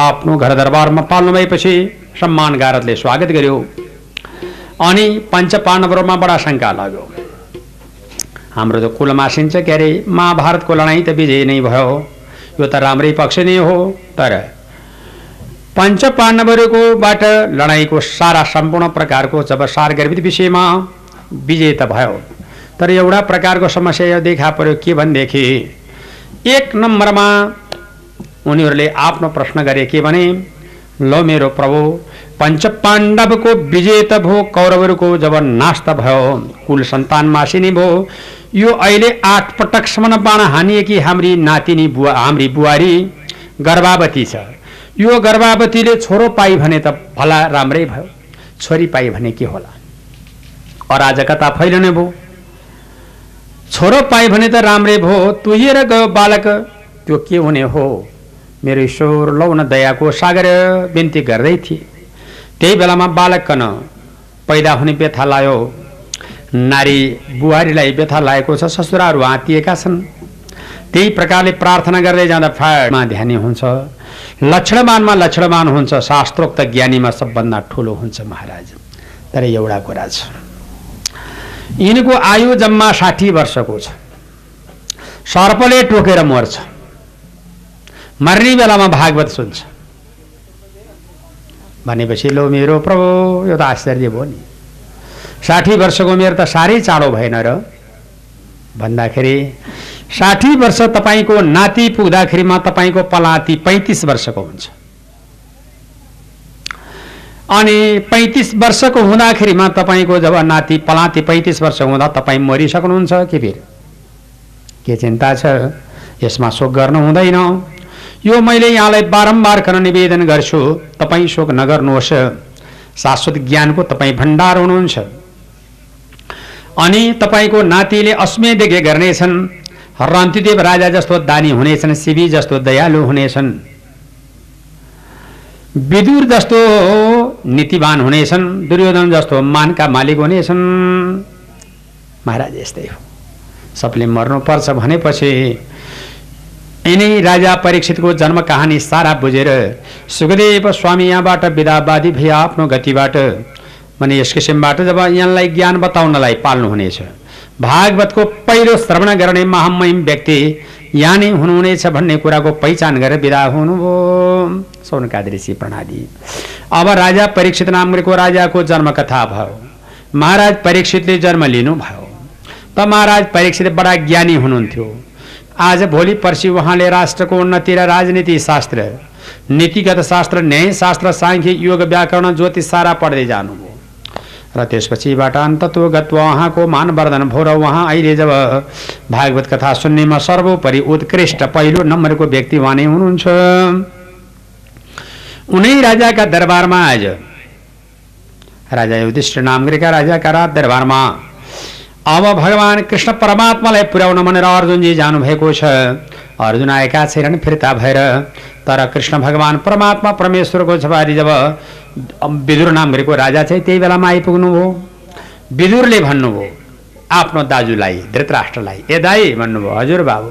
आफ्नो घर दरबारमा पाल्नु भएपछि सम्मान गारतले स्वागत गर्यो। अनि पञ्च पाण्डवहरूमा बडा शङ्का लाग्यो। हाम्रो त कुल मासिन्छ के अरे महाभारतको लडाइँ त विजय नै भयो यो त राम्रै पक्ष नै हो। तर पञ्च पाण्डवहरूकोबाट लडाइँको सारा सम्पूर्ण प्रकारको जब सारगर्भित विषयमा विजय त भयो। तर एउटा प्रकारको समस्या यो देखा पर्यो, के भनेदेखि, एक नम्बरमा उनीहरूले आफ्नो प्रश्न गरे के भने, लो मेरो प्रभु पञ्च पाण्डवको विजय त भयो कौरवहरूको जब नाश भयो। कुल सन्तान मासिने भयो यो अहिले आठ पटकसम्म बाण हानिएकी हाम्री नातिनी बुवा हाम्री बुहारी गर्भावती छ। यो गर्भावतीले छोरो पाइ भने त भला राम्रै भयो। छोरी पाइ भने के होला? अराजकता फैलने भयो। छोरो पाएँ भने त राम्रै भयो। तुहिएर गयो बालक। त्यो के हुने हो? मेरो ईश्वर लौ न दयाको सागर बिन्ती गर्दै थिए। त्यही बेलामा बालक कन पैदा हुने व्यथा लायो। नारी बुहारीलाई व्यथा लागेको छ ससुराहरू आँतिएका छन्। त्यही प्रकारले प्रार्थना गर्दै जाँदा फाडमा ध्यानी हुन्छ। लक्षणमानमा लक्षणमान हुन्छ शास्त्रोक्त ज्ञानीमा सबभन्दा ठुलो हुन्छ महाराज। तर एउटा कुरा छ यिनको आयु जम्मा साठी वर्षको छ। सर्पले टोकेर मर्छ। मर्ने बेलामा भागवत सुन्छ। भनेपछि लो मेरो प्रभु यो त आश्चर्य भयो नि। साठी वर्षको मेरो त साह्रै चाँडो भएन र? भन्दाखेरि साठी वर्ष तपाईँको नाति पुग्दाखेरिमा तपाईँको पलाती पैँतिस वर्षको हुन्छ। अनि पैँतिस वर्षको हुँदाखेरिमा तपाईँको जब नाति पलाती पैँतिस वर्ष हुँदा तपाईँ मरिसक्नुहुन्छ के फेरि? के चिन्ता छ? यसमा शोक गर्नु हुँदैन। यो मैले यहाँलाई बारम्बार गर्न निवेदन गर्छु तपाईँ शोक नगर्नुहोस्। शाश्वत ज्ञानको तपाईँ भण्डार हुनुहुन्छ। अनि तपाईँको नातिले अस्मेदेखि गर्नेछन्? रन्तिदेव राजा जस्तो दानी हुनेछन् शिवी जस्तो दयालु हुनेछन्। विदुर जस्तो नीतिवान हुनेछन् दुर्योधन जस्तो मानका मालिक हुनेछन्। महाराज यस्तै हो। सबले मर्नुपर्छ भनेपछि यिनै राजा परीक्षितको जन्म कहानी सारा बुझेर सुखदेव स्वामी यहाँबाट विदावादी भए आफ्नो गतिबाट भने यस किसिमबाट जब यहाँलाई ज्ञान बताउनलाई पाल्नुहुनेछ भागवतको पहिलो श्रवण गर्ने महामहिम व्यक्ति यहाँ हुनुहुनेछ भन्ने कुराको पहिचान गरेर विदा हुनुभयो। सौनकाद ऋषि प्रणाली। अब राजा परीक्षित नामको राजाको जन्मकथा भयो। महाराज परीक्षितले जन्म लिनुभयो। त महाराज परीक्षित बडा ज्ञानी हुनुहुन्थ्यो। आज भोलि पर्सि उहाँले राष्ट्रको उन्नति र राजनीति शास्त्र नीतिगत शास्त्र न्यायशास्त्र साङ्ख्य योग व्याकरण ज्योतिष सारा पढ्दै जानुभयो। र त्यसपछिबाट अन्तत्व गत्वा उहाँको मानवर्धन भयो र उहाँ अहिले जब भागवत कथा सुन्नेमा सर्वोपरि उत्कृष्ट पहिलो नम्बरको व्यक्ति उहाँ नै हुनुहुन्छ। उनै राजाका दरबारमा आज। राजा युधिष्ठ नामग्रेका राजाका रात दरबारमा अब भगवान् कृष्ण परमात्मालाई पुर्याउन भनेर अर्जुनजी जानुभएको छ। अर्जुन आएका छैनन् फिर्ता भएर। तर कृष्ण भगवान् परमात्मा परमेश्वरको छबारी जब विदुर नामको राजा चाहिँ त्यही बेलामा आइपुग्नुभयो विदुरले भन्नुभयो आफ्नो दाजुलाई धृतराष्ट्रलाई ए दाई भन्नुभयो हजुर बाबु।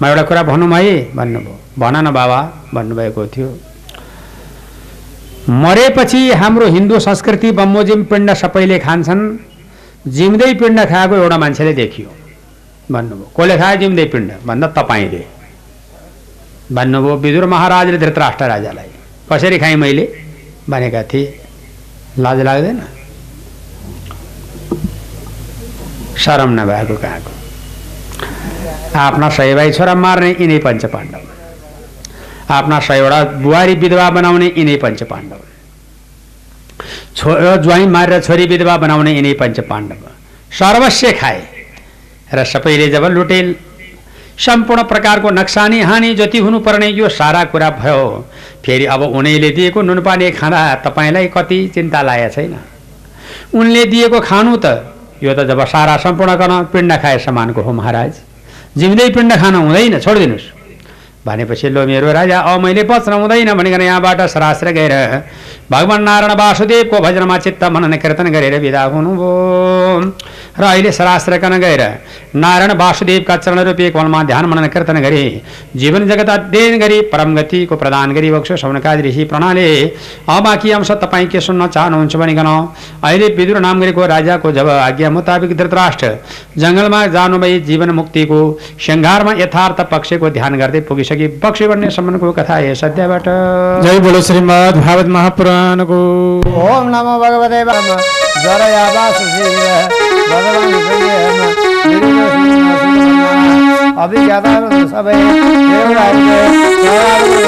म एउटा कुरा भनौँ है भन्नुभयो भन न बाबा भन्नुभएको थियो। मरेपछि हाम्रो हिन्दू संस्कृति बमोजिम पिण्ड सबैले खान्छन्। जिउँदै पिण्ड खाएको एउटा मान्छेले देखियो। भन्नुभयो कसले खायो जिउँदै पिण्ड? भन्दा तपाईँले। भन्नुभयो विदुर महाराजले धृतराष्ट्र राजालाई। कसरी खाएँ मैले? भनेका थिएँ। लाज लाग्दैन? शरम नभएको कहाँको? आफ्ना सय भाइ छोरा मार्ने यिनै पञ्च पाण्डव आफ्ना सयवटा बुहारी विधवा बनाउने यिनै पञ्च पाण्डव छोरा ज्वाइँ मारेर छोरी विधवा बनाउने यिनै पञ्च पाण्डव सर्वस्व खाए। र सबैले जब लुटेल सम्पूर्ण प्रकारको नक्सानी हानि जति हुनुपर्ने यो सारा कुरा भयो। फेरि अब उनीले दिएको नुनपानी खाँदा तपाईँलाई कति चिन्ता लागेको छैन। उनले दिएको खानु त यो त जब सारा सम्पूर्ण गर्न पिण्ड खाए समानको हो महाराज। जिउँदै पिण्ड खान हुँदैन छोडिदिनुहोस्। भनेपछि लो मेरो राजा अब मैले बच्न हुँदैन भनिकन यहाँबाट सरास्र गएर भगवान् नारायण वासुदेवको भजनमा चित्त मनन कीर्तन गरेर विदा हुनुभयो र अहिले सरास्त्रकन गएर नारायण वासुदेवका चरण रूपी कमलमा ध्यान मनन कीर्तन गरी जीवन जगत अध्ययन गरी परम गतिको प्रदान गरी बक्सो सौनकादि ऋषि प्रणाले अब बाँकी अंश तपाईँ के सुन्न चाहनुहुन्छ भनिकन अहिले विदुर नाम गरेको राजाको जब आज्ञा मुताबिक धृतराष्ट्र जङ्गलमा जानुभई जीवन मुक्तिको सङ्घारमा यथार्थ पक्षको ध्यान गर्दै पुगिसके बक्सी भन्ने सम्बन्धको कथा यस अध्यायबाट जय बोलो श्रीमद् भागवत महापुराणको। ओम नमो भगवते वाम जरया वासुदेव भगवान अभिज्ञाता सबै राजा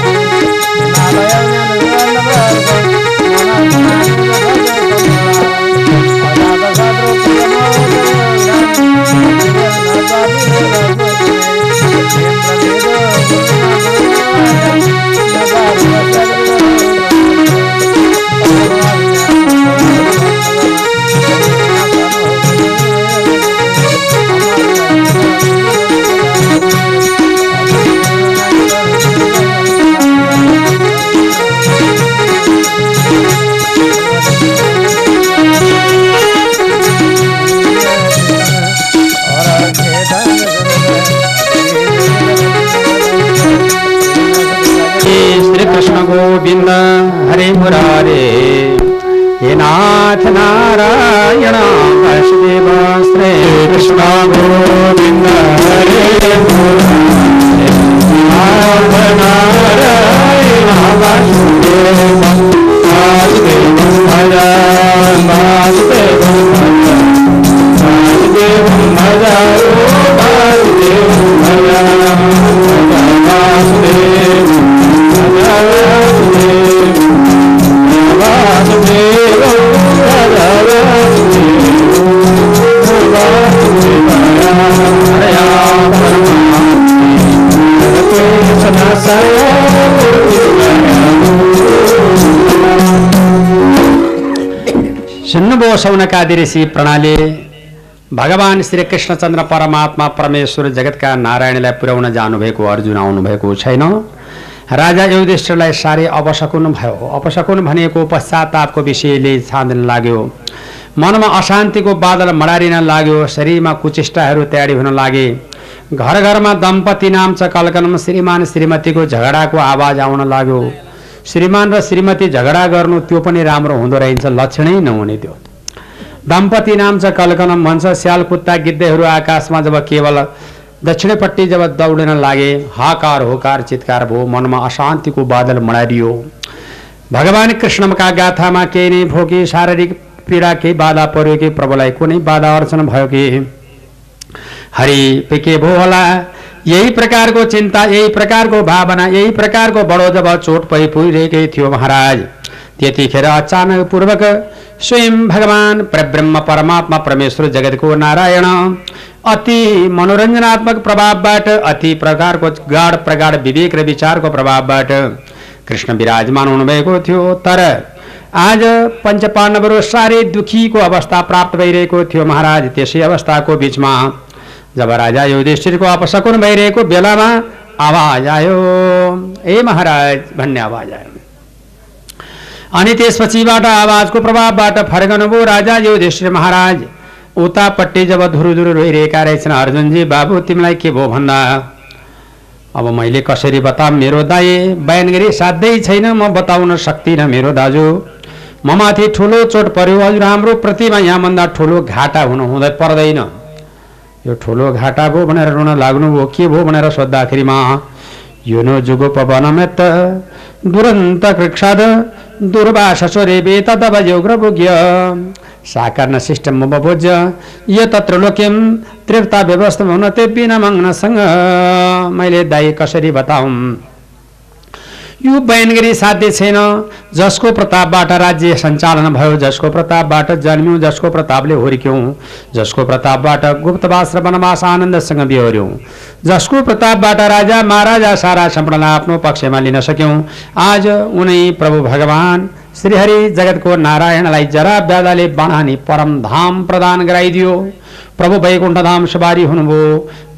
सौनकादि ऋषि प्रणाली भगवान् श्री कृष्णचन्द्र परमात्मा परमेश्वर जगतका नारायणलाई पुर्याउन जानुभएको अर्जुन आउनुभएको छैन राजा युधिष्ठिरलाई साह्रै अपशकुन भयो अपशकुन भनेको पश्चातापको विषयले छाँदिन लाग्यो मनमा अशान्तिको बादल मडारिन लाग्यो शरीरमा कुचेष्टाहरू तयारी हुन लागे घर घरमा दम्पति नाम छ कलकनमा श्रीमान श्रीमतीको झगडाको आवाज आउन लाग्यो श्रीमान र श्रीमती झगडा गर्नु त्यो पनि राम्रो हुँदो रहेछ लक्षणै नहुने त्यो दम्पति नाम छ कलकनम भन्छ स्याल कुत्ता गिद्धहरू आकाशमा जब केवल दक्षिणपट्टि जब दौडिन लागे हाकार होकार चितकार भयो मनमा अशान्तिको बादल मडारियो भगवान् कृष्णका गाथामा केही नै भो कि शारीरिक पीडा केही बाधा पर्यो कि प्रभुलाई कुनै बाधा अर्चन भयो कि? हरि के भो होला। यही प्रकारको चिन्ता यही प्रकारको भावना यही प्रकारको बडो जब चोट पै पुगिरहेकै थियो महाराज। त्यतिखेर अचानक पूर्वक स्वयं भगवान परब्रह्म परमात्मा परमेश्वर जगत को नारायण अति मनोरञ्जनात्मक प्रभावबाट अति प्रकारको गाढ प्रगाढ विवेक र विचारको प्रभावबाट कृष्ण विराजमान हुनुभएको थियो तर आज पञ्चपाण्डवहरू साह्रै दुखीको अवस्था प्राप्त भइरहेको थियो महाराज त्यसै अवस्थाको बिचमा जब राजा युधिष्ठिरको अपशकुन भइरहेको बेलामा आवाज़ आयो ए महाराज भन्ने आवाज़ आयो अनि त्यसपछिबाट आवाजको प्रभावबाट फर्कनुभयो राजा युधिष्ठिर महाराज। उतापट्टि जब धुरु धुरु रोइरहेका रहेछन् अर्जुनजी बाबु तिमीलाई के भयो भन्दा? अब मैले कसरी बताऊँ मेरो दाए बयान गरी साध्यै छैन म बताउन सक्दिनँ मेरो दाजु। म माथि ठुलो चोट पर्यो हजुर हाम्रो प्रतिमा यहाँभन्दा ठुलो घाटा हुनु हुँदै पर्दैन। यो ठुलो घाटा भयो भनेर रुन लाग्नुभयो के भयो भनेर सोद्धाखेरिमा? यो नो जुगो पवनमेत दुरन्त कृक्षाद दुर्वाससोरे वेतदव योग्रभोग्य साकर्ण सिस्टम यो तत्र लोक्यम तृप्ता व्यवस्था हुन ते बिना मग्नसँग मैले दाई कसरी बताउँ यो बयान गरी साध्य छैन। जसको प्रतापबाट राज्य सञ्चालन भयो जसको प्रतापबाट जन्म्यौँ जसको प्रतापले हुर्क्यौँ जसको प्रतापबाट गुप्तवास र वनवास आनन्दसँग बिहोऱ्यौँ जसको प्रतापबाट राजा महाराजा सारा सम्पूर्णलाई आफ्नो पक्षमा लिन सक्यौँ आज उनै प्रभु भगवान श्रीहरि जगतको नारायणलाई जरा व्याधाले बनानी परम धाम प्रदान गराइदियो। प्रभु वैकुण्ठधाम सवारी हुनुभयो।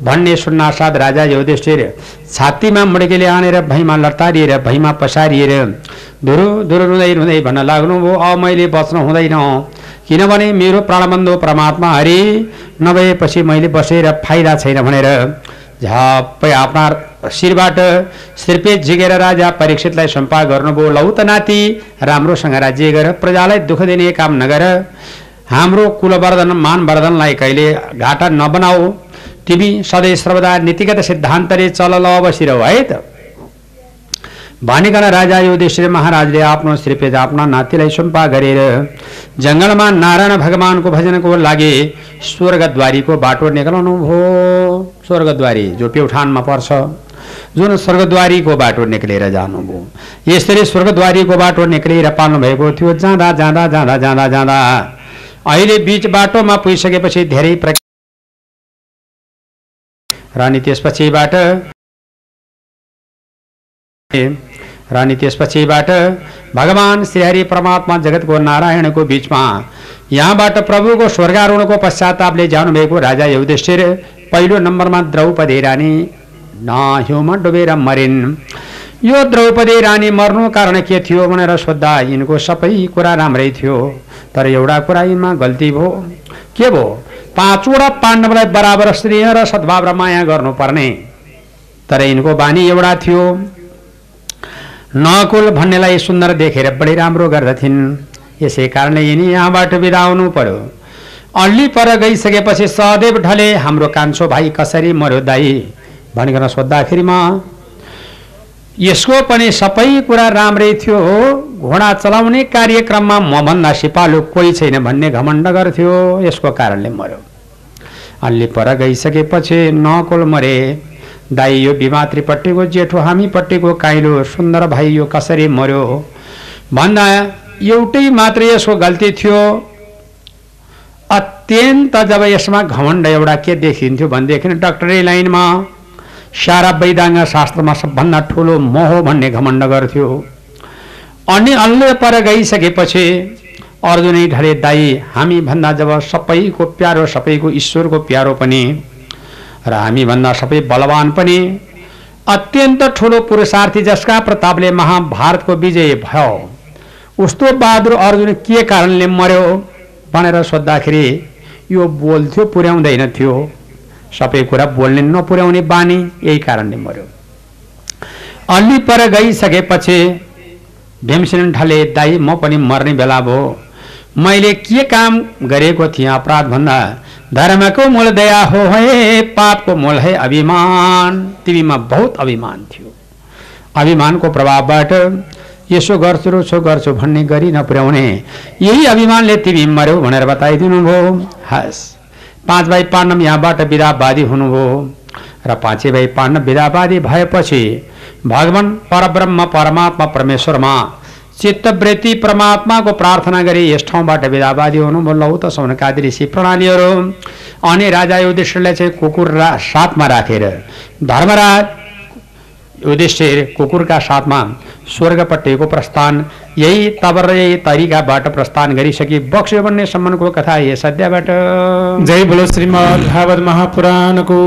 भन्ने सुन्नासाथ राजा युधिष्ठिर छातीमा मुड्केले आनेर भैँमा लतारिएर भैँमा पसारिएर धुरु धुरु रुँदै रुँदै भन्न लाग्नुभयो। अब मैले बच्न हुँदैन। किनभने मेरो प्राणबन्धु परमात्मा हरि नभएपछि मैले बसेर फाइदा छैन भनेर झप्पै आफ्ना शिरबाट श्रीपेट झिकेर राजा परीक्षितलाई सम्पाद गर्नुभयो। लौ त नाति राम्रोसँग राज्य गर प्रजालाई दुःख दिने काम नगर। हाम्रो कुलवर्धन मानवर्धनलाई कहिले घाटा नबनाऊ। तिमी सधैँ सर्वदा नीतिगत सिद्धान्तले चल ल है त? भनिकन राजा युधिष्ठिर महाराजले आफ्नो श्रीपेज आफ्ना नातिलाई सुम्पा गरेर जङ्गलमा नारायण भगवानको भजनको लागि स्वर्गद्वारीको बाटो निकाल्नु भयो स्वर्गद्वारी जो प्युठानमा पर्छ जुन स्वर्गद्वारीको बाटो निक्लेर जानुभयो यसरी स्वर्गद्वारीको बाटो निक्लेर पाल्नुभएको थियो जाँदा जाँदा जाँदा जाँदा जाँदा। अहिले बिच बाटोमा पुगिसकेपछि धेरै प्रकार र अनि त्यसपछिबाट र अनि त्यसपछिबाट भगवान् श्रीहरि परमात्मा जगतको नारायणको बिचमा। यहाँबाट प्रभुको स्वर्गारोहणको पश्चातापले जानुभएको राजा युधिष्ठिर पहिलो नम्बरमा द्रौपदी रानी। नहिउमा डुबेर मरिन्। यो द्रौपदी रानी मर्नु कारण के थियो भनेर सोद्धा यिनको सबै कुरा राम्रै थियो। तर एउटा कुरा यिनमा गल्ती भयो। के भयो? पाँचवटा पाण्डवलाई बराबर स्नेह र सद्भाव र माया गर्नुपर्ने। तर यिनको बानी एउटा थियो। नकुल भन्नेलाई सुन्दर देखेर बढी राम्रो गर्दथिन्। यसै कारणले यिनी यहाँबाट बिदा आउनु पर्यो। अल्ली पर गइसकेपछि सहदेव ढले हाम्रो कान्छो भाइ कसरी मर्यो दाई? भनिकन सोद्धाखेरिमा यसको पनि सबै कुरा राम्रै थियो घोडा चलाउने कार्यक्रममा मभन्दा सिपालु कोही छैन भन्ने घमण्ड गर्थ्यो। यसको कारणले मर्यो। अल्ली पर गइसकेपछि नकुल मरे। दाई यो बिमात्रीपट्टिको जेठो हामीपट्टिको काइलो सुन्दर भाइ यो कसरी मर्यो भन्दा एउटै मात्र यसको गल्ती थियो। अत्यन्त जब यसमा घमण्ड एउटा के देखिन्थ्यो भनेदेखि डक्टरी लाइनमा सारा वैदाङ्ग शास्त्रमा सबभन्दा ठुलो मोह भन्ने घमण्ड गर्थ्यो। अनि अल्ले पर गइसकेपछि अर्जुनै ढले दाई हामी भन्दा जब सबैको प्यारो सबैको ईश्वरको प्यारो पनि र हामीभन्दा सबै बलवान पनि। अत्यन्त ठुलो पुरुषार्थी जसका प्रतापले महाभारतको विजय भयो। उस्तो बहादुर अर्जुन के कारणले मर्यो भनेर सोद्धाखेरि यो बोल्थ्यो पुर्याउँदैन थियो। सबै कुरा बोल्ने नपुर्याउने बानी यही कारणले मर्यो। अल्ली पर गइसकेपछि भीमसेन ढले दाई म पनि मर्ने बेला भयो। मैले के काम गरेको थिएँ अपराध भन्दा? धर्मको मूल दया हो है पापको मूल है अभिमान। तिमीमा बहुत अभिमान थियो। अभिमानको प्रभावबाट यसो गर्छु र उसो गर्छु भन्ने गरी नपुर्याउने। यही अभिमानले तिमी मर्यौ भनेर बताइदिनु भयो हस् पाँच भाइ पाण्डव यहाँबाट विदावादी हुनुभयो र पाँचै भाइ पाण्डव विदावादी भएपछि भगवान् परब्रह्म परमात्मा परमेश्वरमा चित्तवृत्ति परमात्माको प्रार्थना गरी यस ठाउँबाट विदावादी हुनुभयो लौ त सौनकादि ऋषि प्रणालीहरू। अनि राजा युधिष्ठिरलाई चाहिँ कुकुर रा साथमा राखेर धर्मराज युधिष्ठिर कुकुरका साथमा स्वर्गपट्टिको प्रस्थान यही तबर यही तरिकाबाट प्रस्थान गरिसकी बक्स्यो भन्ने सम्मको कथा यस अध्यायबाट। जय बोलो श्रीमद् भागवत महापुराणको।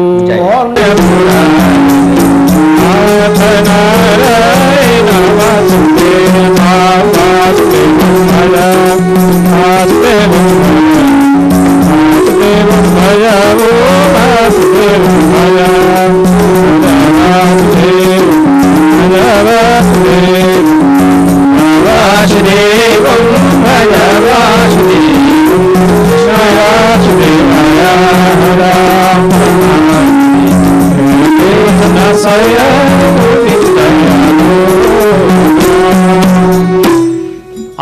जय।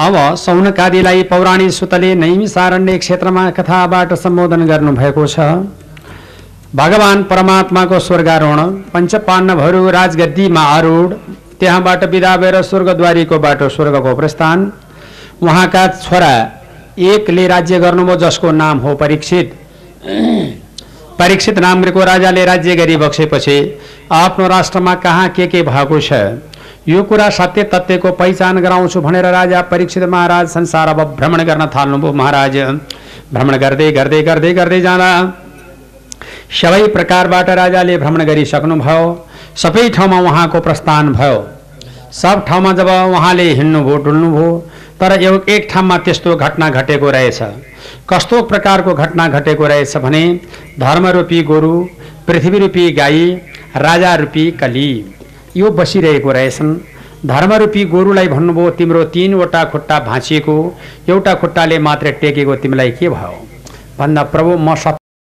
अब सौनकादिलाई पौराणिक सुतले नैमिसारण्य क्षेत्रमा कथाबाट सम्बोधन गर्नुभएको छ। भगवान् परमात्माको स्वर्गारोहण पञ्चपाण्डवहरू राजगद्दीमा आरूढ त्यहाँबाट बिदा भएर स्वर्गद्वारीको बाटो स्वर्गको प्रस्थान। उहाँका छोरा एकले राज्य गर्नुभयो जसको नाम हो परीक्षित। परीक्षित नामको राजाले राज्य गरी बक्सेपछि आफ्नो राष्ट्रमा कहाँ के के भएको छ? यो कुरा सत्य तथ्यको पहिचान गराउँछु भनेर राजा परीक्षित महाराज संसार अब भ्रमण गर्न थाल्नुभयो। महाराज भ्रमण गर्दै गर्दै गर्दै गर्दै जाँदा सबै प्रकारबाट राजाले भ्रमण गरिसक्नुभयो। सबै ठाउँमा उहाँको प्रस्थान भयो। सब ठाउँमा जब उहाँले हिँड्नुभयो डुल्नुभयो तर एउ एक ठाउँमा त्यस्तो घटना घटेको रहेछ। कस्तो प्रकारको घटना घटेको रहेछ भने धर्मरूपी गोरु पृथ्वीरूपी गाई राजा रूपी कली। यो बसिरहेको रहेछन्। धर्मरूपी गोरुलाई भन्नुभयो तिम्रो तिनवटा खुट्टा भाँचिएको एउटा खुट्टाले मात्रै टेकेको तिमीलाई के भयो? भन्दा प्रभु म